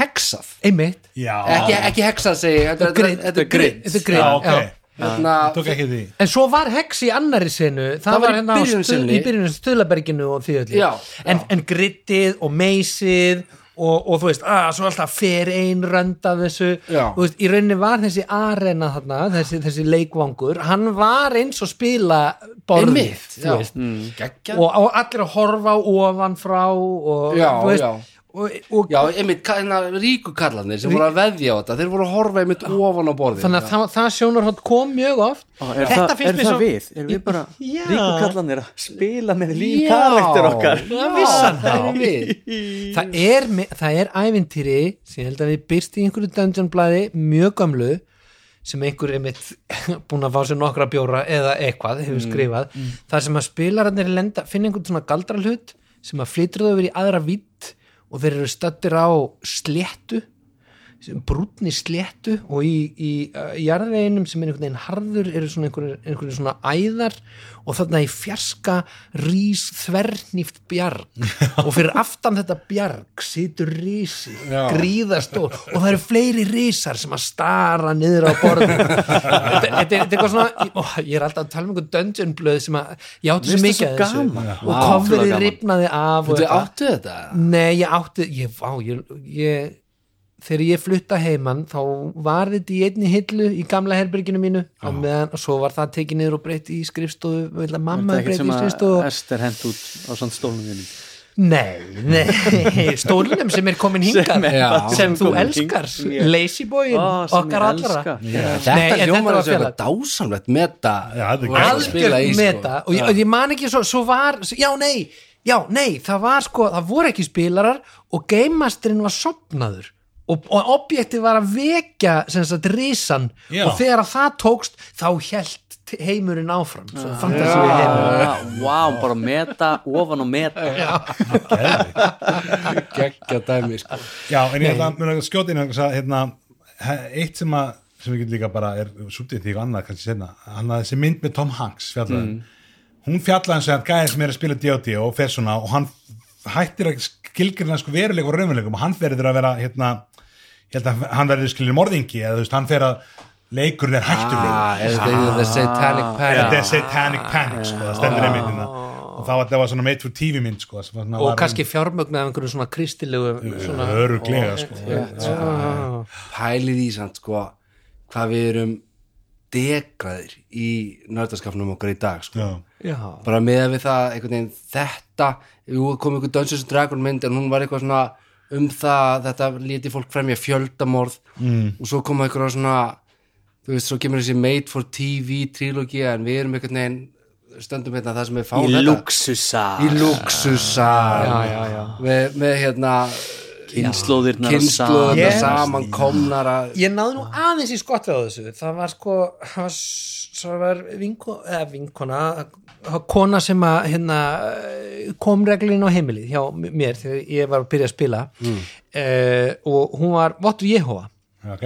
já. Ekki, ekki hexað segi, þetta, er grid Er hérna, En svo var Hex í annari senu. Það, Það var hérna í byrjun Stöðlaberginu og því öllu. En, en grittið og meysið og, og þú veist, að, svo alltaf fer ein rönd af þessu. Já. þú veist, í rauninni var þessi arena þarna, þessi, þessi leikvangur hann var eins og spila borðið, Einmitt, þú veist. Geggjað. Og, og allir að horfa ofan frá og, Já, þú veist, já. Og, og Já, einmitt, hérna ríku kallarnir sem voru að veðja á þetta, þeir voru að horfa einmitt ofan á borðið þannig að það, það sjónarhótt kom mjög oft Á, Er, það, er mér það svo- við? Er við bara Já. ríkukallanir að spila með líf Já. karakter okkar? Vissan það það er við það er, það er ævintýri sem ég held að við byrst í einhverju dungeon blaði mjög gamlu sem einhver er mitt búin að fá sér nokkra bjóra eða eitthvað hefur skrifað þar sem að spilararnir lenda, finna einhvern svona galdra hlut sem að flytur þau yfir í aðra vitt og þeir eru stöttir á sléttu brúnni sléttu og í, í uh, jarðveginum sem er einhvern veginn harður eru svona einhverjir, einhverjir svona æðar og þarna í fjarska rís þvernýft bjarg. Og fyrir aftan þetta bjarg situr rísi, gríðastór og það eru fleiri rísar sem að stara niður á borðin þetta, er eitthvað svona ó, ég er alltaf að tala um einhver dungeon blöð sem að ég átti svo mikið svo þessu. og gaman. ripnaði af Þú áttu þetta? Nei, ég átti ég, vá, ég, ég, þegar ég flutta heimann þá var þetta í einni hillu í gamla herbyrginu mínu. Á meðan, og svo var það tekið niður og breytt í skrifstofu. Vil að mamma Það er breytt ekkert í sem að skrifstofu. Ester hent út á svona stólnum þínum? Nei, nei, stólunum sem er komin hingað. Sem er Já. sem þú elskar hingað. Lazy boyin Ó, sem okkar allra. en Þetta þessu eitthvað félagt. dásamlegt meta. Er að í, sko. meta. Og ég, ég man ekki svo, svo var já nei, já nei. Það var sko, það voru ekki spilarar og gamemasterinn var sopnaður og, og objektið var að vekja sem sagt risan. Já. og þegar að það tókst þá held heimurinn áfram. Heimurinn Ah, Vá, bara meta ofan og meta. Geggja dæmi sko. Já, en ég ætla að að skjóta inn að hérna, eitt sem að sem við getum líka bara er sútið því og annað kannski senna, hann að þessi mynd með Tom Hanks fjallaði, hún fjallaði eins og hann gæði sem er að spila D.O.D. og fer svona og hann hættir að skilgrina sko veruleik og raunveruleikum og hann verður að vera hérna, ég held að hann verður skilir morðingi eða þú veist, hann fer að leikurinn er hættulegur. ah, er þetta í The Satanic Panic. Er satanic panic sko, það stendur einmitt hérna. Og þá var þetta var svona made for TV mynd sko, sem var svona- og kannski fjármögnu af einhverju svona kristilegu svona, öruglega sko, ah, pælið í samt sko hvað við erum degraðir í nördaskapnum okkar í dag sko. bara með við það þetta, jú kom einhver Dungeons and Dragon mynd en hún var eitthvað svona um það, þetta lítið fólk fremja fjöldamorð mm. og svo koma einhverja svona þú veist, svo kemur þessi Made for TV trilógia en við erum einhvern veginn stöndum hérna það sem við fáum Í þetta luxusa í luxusa já. Með, með hérna Kynnslóðirnar kynnslóðina Yes. saman komnar að ég náði nú aðeins í skottið á þessu. Það var sko það var, vinko, eða vinkona kona sem að hérna, kom reglin á heimilið hjá mér þegar ég var að byrja að spila. Mm. og hún var Votur Jehova. Ok,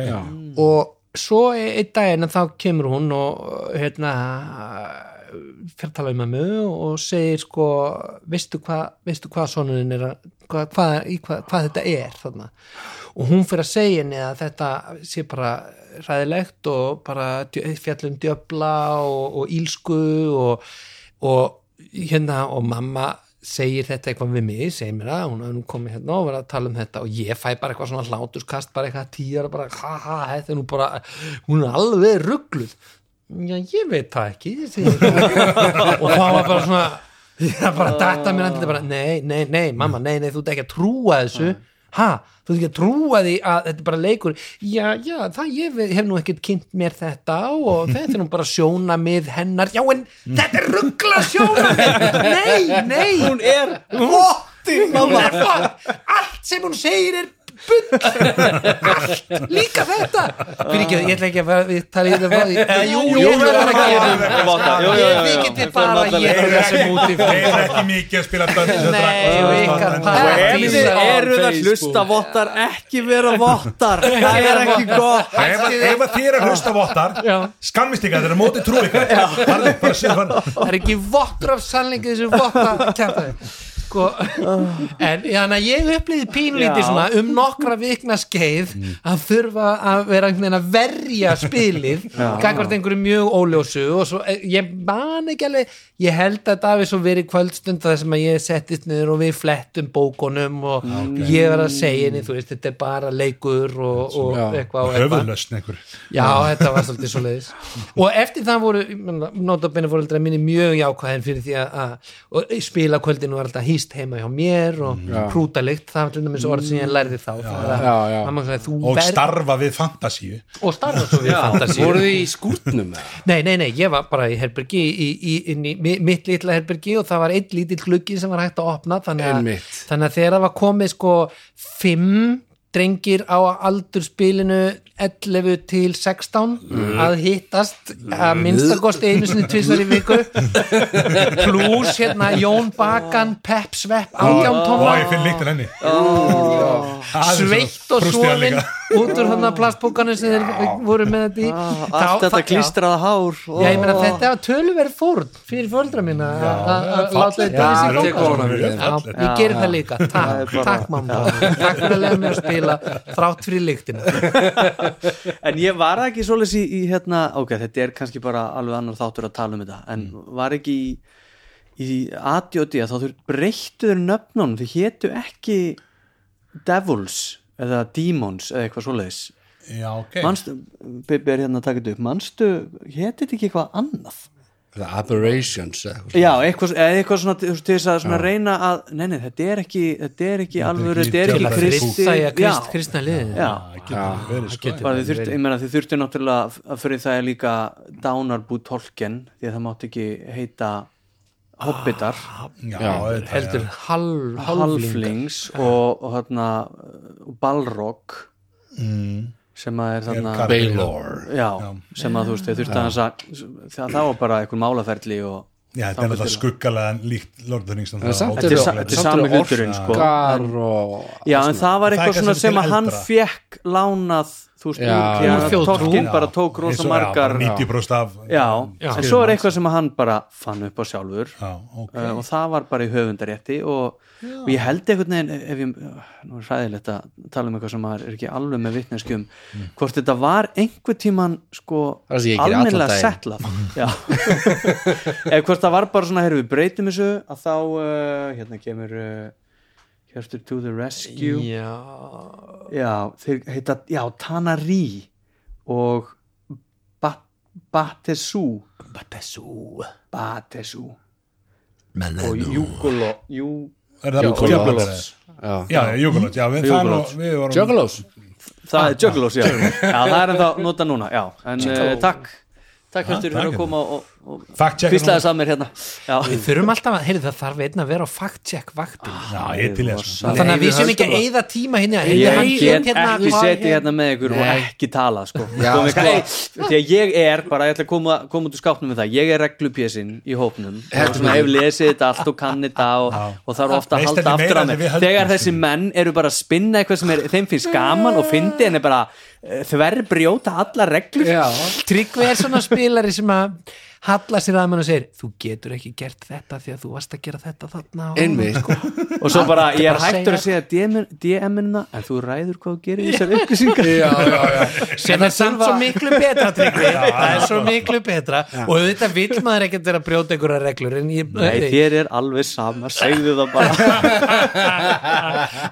og svo einn daginn þá kemur hún og hérna fyrir að tala um mömmu og segir sko veistu hvað veistu hvað sonurinn er að hvað, í hvað, þetta er þarna? Og hún fyrir að segja henni að þetta sé bara ræðilegt og bara fjallum djöfla og, og ílsku og, og hérna og mamma segir þetta eitthvað við mig, segir mér það hún er nú komið hérna og verið að tala um þetta og ég fæ bara eitthvað svona hláturskast bara eitthvað tíjar og bara, ha ha, þetta er nú bara hún er alveg ruggluð já, ég veit það ekki og það var bara svona það bara datta mér andlið bara, nei, nei, nei, mamma, nei, nei, þú ert ekki að trúa þessu. Ha, þú ert ekki að trúa því að þetta er bara leikur, já, já, það ég hef nú ekkert kynnt mér þetta og þetta er nú bara sjóna mið hennar. Já, en þetta er ruggla sjóna nei, nei. Hún er votti, hún er vott allt sem hún segir er bull! Allt, líka þetta! Fyrir ekki, ég ætla ekki að við tala í þetta uh, jú, jú, ég ætla bara að gera ég við geti bara að gera þessum út í þeir eru ekki mikið að spila Dungeons and Nei, Dragons og ykkar En- par- Og ef þið Dísa- eru það. hlusta vottar ekki vera vottar. Það er ekki gott. Ef að- ef að þér er hlusta vottar Já. skammist ekki að þeir eru mótið trú farðu. það er ekki vottur af sannleika þessu votta kæmtaði sko en þannig að ég upplýði pínlítið svona um nokkra vikna skeið að þurfa að vera að verja spilið gagvart einhverju mjög óljósu og svo, eh, ég man ekki alveg ég held að það hafi svo verið kvöldstund þar sem að ég settist niður og við flettum bókunum og ég var að segja henni, þú veist, þetta er bara leikur og, og Já. eitthvað og eitthvað. Já, þetta var svolítið svo leiðis og eftir það voru notabene fóreldra minni mjög jákvæðin fyrir því að, spila kvöldinu var alltaf hýst heima hjá mér og Já. hrútalikt, það var til dæmis orð sem ég lærði þá já, já, já. Þú og ver, starfa við fantasíu og starfa svo við fantasíu voruð þið í skúrtnum eða? Nei, nei, nei, ég var bara í herbergi í, í, inn í mi- mitt litla herbergi og það var einn lítill gluggi sem var hægt að opna þannig að, þannig að þegar það var komið sko fimm drengir á aldurspilinu 11 til 16 að hittast að minnstakosti einu sinni tvisar í viku. Pluss hérna Jón Bakan Pep Svepp átján og tóma ég finn líktin henni sveitt og svolin út úr hann að plastbókanu sem þeir voru með þetta í. Allt Þá- þetta klístraða hár Já, ég meina þetta var töluverð fórn fyrir fóldra mína að láta þetta í sig þeim. ég gerir það líka, Það er takk, bara- takk mamma. Takk fyrir að lega mig að spila þrátt fyrir líktinu En ég var ekki svoleiðis í, í hérna, ok, þetta er kannski bara alveg annar þáttur að tala um þetta, en var ekki í, í ADOD að þá þurr breyttu þeir nöfnum, þau hétu ekki Devils eða Demons eða eitthvað svoleiðis. Já, ok. Manstu, Bibi er hérna að taka þetta upp. Manstu, hétu þetta ekki eitthvað annað? The Aberrations eða eitthvað Já, eitthvað, eða eitthvað svona til til þess að svona reyna að, nei, nei, þetta er ekki þetta er ekki alvör, ekki þetta er ekki kristi það er já, krist, kristna liðin já, það getur verið sko. bara þið þurftu, ég meina þið þurftu náttúrulega að fyrir það er líka dánarbú tolken því að það mátti ekki heita hobbitar, já, Já, heldur halfling halflings og, og hérna og balrog Mm. sem að er þarna Baylor já, sem að þú veist, þið þurftu að það, það var bara einhver málaferli og Já, þetta er náttúrulega skuggalega líkt Lord of the Rings En samt Þetta er er sami hluturinn, sko. Já, en það var Það eitthvað sem að hann fekk lánað þú veist, Já, úr, Já. bara tók rosa margar bara 90% af Já, Já. en svo er eitthvað sem hann bara fann upp á sjálfur. Já, ok. Uh, og það var bara í höfundarétti og, og ég held einhvern veginn ef ég, nú er hræðilegt að tala um eitthvað sem er ekki alveg með vitneskjum hvort þetta var einhver tíman sko settlað. Já. Eða hvort það var bara svona, heyrðu við breytum þessu að þá, uh, hérna kemur uh, Hjörstur to the rescue. Já, Já, þeir heita, já, Tanari og Bat Batesu Batesu Batesu og Júgolo Jú, Er það Juggalos. Juggalos? Já. Já, já, við, vorum Juggalos. Það er Juggalos, já. Já, það er ennþá nota núna, já. En uh, takk, takk Hjörstur fyrir að koma og, og saman mér hérna. Já, við þurfum alltaf að, heyrðu það þarf einn að vera á fact-check vaktin. Já, ég er til þess Rosa. þannig að við séum ekki að eyða tíma hérna Ég hann get hérna, ekki hét- hérna með ykkur og Nei. ekki tala sko. Já, sko. kleif. Því að ég er bara, ég ætla að koma, koma út úr skápnum með það. Ég er reglupjésinn í hópnum. Og svona hef lesið þetta allt og kann þetta og, og það er ofta að halda aftur á mig. þegar þessi menn eru bara að spinna eitthvað sem er, þeim finnst gaman og fyndi en er bara uh, þverr brjóta alla reglur. Já, Tryggvi er svona spilari sem að halla sér að mann og segir þú getur ekki gert þetta því að þú varst að gera þetta þarna og- einmitt. Og svo bara, ég er bara að hættur að segja- DM-ina en þú ræður hvað þú gerir í þessar upplýsingar. Já, já, já. Sem er samt svo miklu betra Tryggvi. Það er svo miklu betra. Og þetta vill maður ekkert vera að brjóta einhverja reglur en ég, Nei, þér er alveg sama, segðu það bara.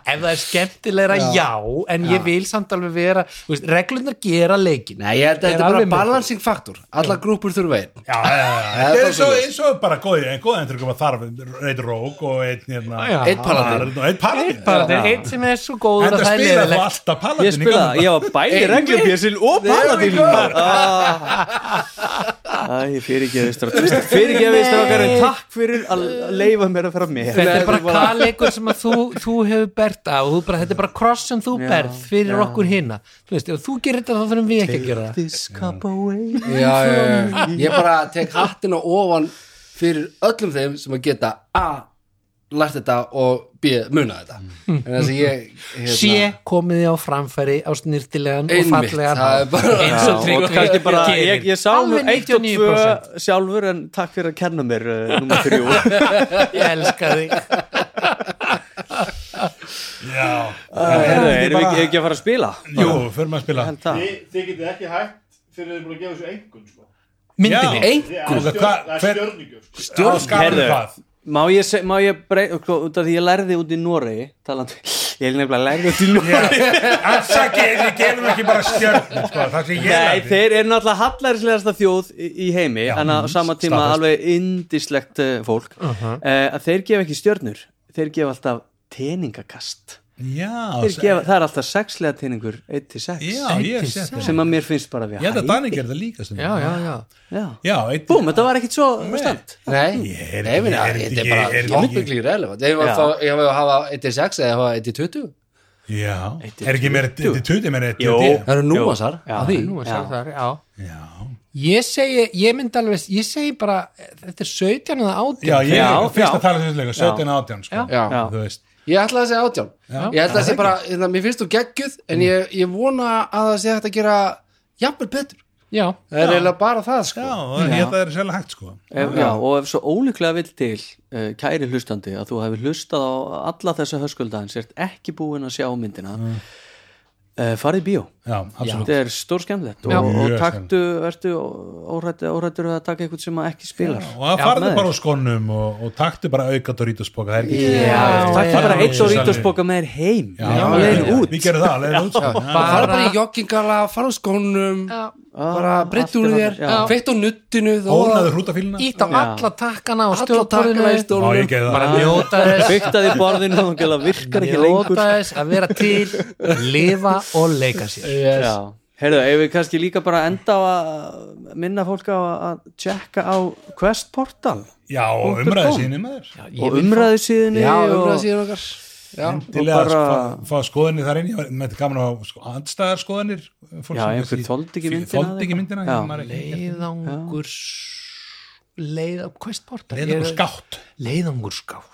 Ef það er skemmtilegra já, en ég vil samt alveg vera reglurnar gera leikin Nei, ég held að Er þetta er bara balancing faktor. Alla grúpur þurfa einn Þetta er bara eins og, bara góði, en góði endur að þarf einn rók og einn hérna paladin. Einn paladin. Er eitt sem er svo góður að það er spila þú alltaf paladin Ég spila það, ég var bæði Einmitt. reglupjessin og paladin Æ, fyrir ekki að fyrir ekki að strákar en takk fyrir að leifa mér að fara með. Þetta er bara kvaleikur sem að þú, þú hefur bert á. Þú bara, þetta er bara kross sem þú berð fyrir okkur hinna þú veist, ef þú gerir þetta þá þurfum við ekki að gera það. já, já, já. Ég bara tek hattina ofan fyrir öllum þeim sem að geta A. lært þetta og B. muna þetta en þess að ég hérna, sé komið á framfæri á snirtilegan og fallegan eins og bara, gerir. ég, ég sá nú Alveg 1 og 2 99%. sjálfur en takk fyrir að kenna mér uh, nummer 3 ég elska þig Já, Herðu, erum við ekki, ekki að fara að spila? Jú, fyrir maður að spila það. Þið, þið getið ekki hægt fyrir þið búin að gefa þessu engun sko. myndinni Já. Einhver Það Má ég, se- má ég brey, sko, út af því ég lærði út í Noregi talandi, ég nefnilega lærði út í Noregi. Afsaki, við gefum ekki bara stjörn sko, Það sem ég Nei, lærði. þeir eru náttúrulega hallærislegasta þjóð í, í heimi en á sama tíma staðfest. alveg indislegt uh, fólk. Uh að þeir gefa ekki stjörnur þeir gefa alltaf teningakast Já, þeir gefa, það er alltaf sexlega teningur 1-6 já, ég sé þetta sem að mér finnst bara við Ég held að Danni gerði það líka já, já, já. Já. Já, eitt Búm, þetta var ekkit svo stand Nei, er er þetta er bara er topically relevant Ég var Já. að hafa 1-6 eða hafa 1-20 Já, er ekki er tuti meira Jó. Það eru núansar Já. á því. Nú að Já. sjá þar, já. Já, ég segi, ég myndi alveg, ég segi bara þetta er 17 eða 18 já, er fyrst að tala sem þetta 17 og 18 sko. Þú veist Ég ætla að segja átján. Ég ætla að segja bara, hérna, mér finnst þú geggjuð en ég, ég vona að það sé hægt að gera jafnvel betur. Já, Það er eiginlega bara það sko. Já, og ég það er sérlega hægt sko. Ef, já, og ef svo ólíklega vill til uh, kæri hlustandi að þú hefur hlustað á alla þessa höskuldaðin sért ekki búin að sjá myndina Mm. Farið í bíó Já, þetta er stór skemmtilegt Já. og, og taktu, vertu órættur órættur að taka eitthvað sem að ekki spilar Og það Já, með bara á skonnum og, og taktu bara auka Doritos-boka Það er ekki Já, taktu já, bara já. eitt og rítusboka með þér heim Já, já, leiðin já, út Við gerum það. Já. Bara í joggingala, fara á skónum bara breytt úr þér Já. feitt á nuttinu ít á alla takkana og alla takkana stjórnborðinu bara njóta þess. Bygtaði borðinu og virkar ekki lengur. njóta þess að vera til lifa og leika sér. Yes. Já, heyrðu, ef við kannski líka bara enda á að minna fólk á að tjekka á Quest Portal Já, og Punktur umræði com. síðan með þér. Og Já, og... umræða síðan okkar Já, Endilega bara- bara... fá skoðanir þar inn. Ég með þetta gaman að fá sko, andstæðar skoðanir fólk Já, sem þoldi ekki myndina Þoldi ekki myndina ekki- leiðangur leiða, hvað sport Leiðangur skátt. Leiðangur skátt.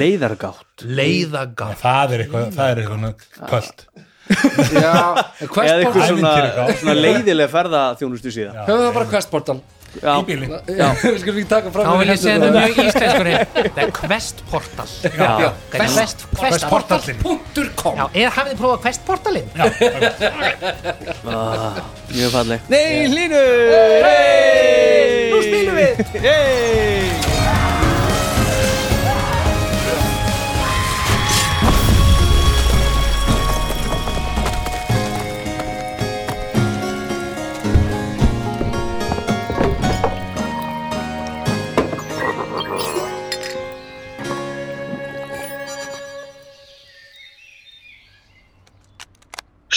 Leiðargátt. Leiðagátt Það er eitthvað, það er eitthvað kvöld já eða eitthvað svona, svona leiðilega ferða þjónustu síðan. Höfum það bara Questportal Já, Í bílinn Já, við skulum ekki taka fram þá vil ég segja það það mjög íslenskur það er Quest Portal. Já. Quest, Quest Portal. Questportal.com Já, eða hafið þið prófað Quest Portalinn? mjög falleg. Nei, hlínur hey! Nú spilum við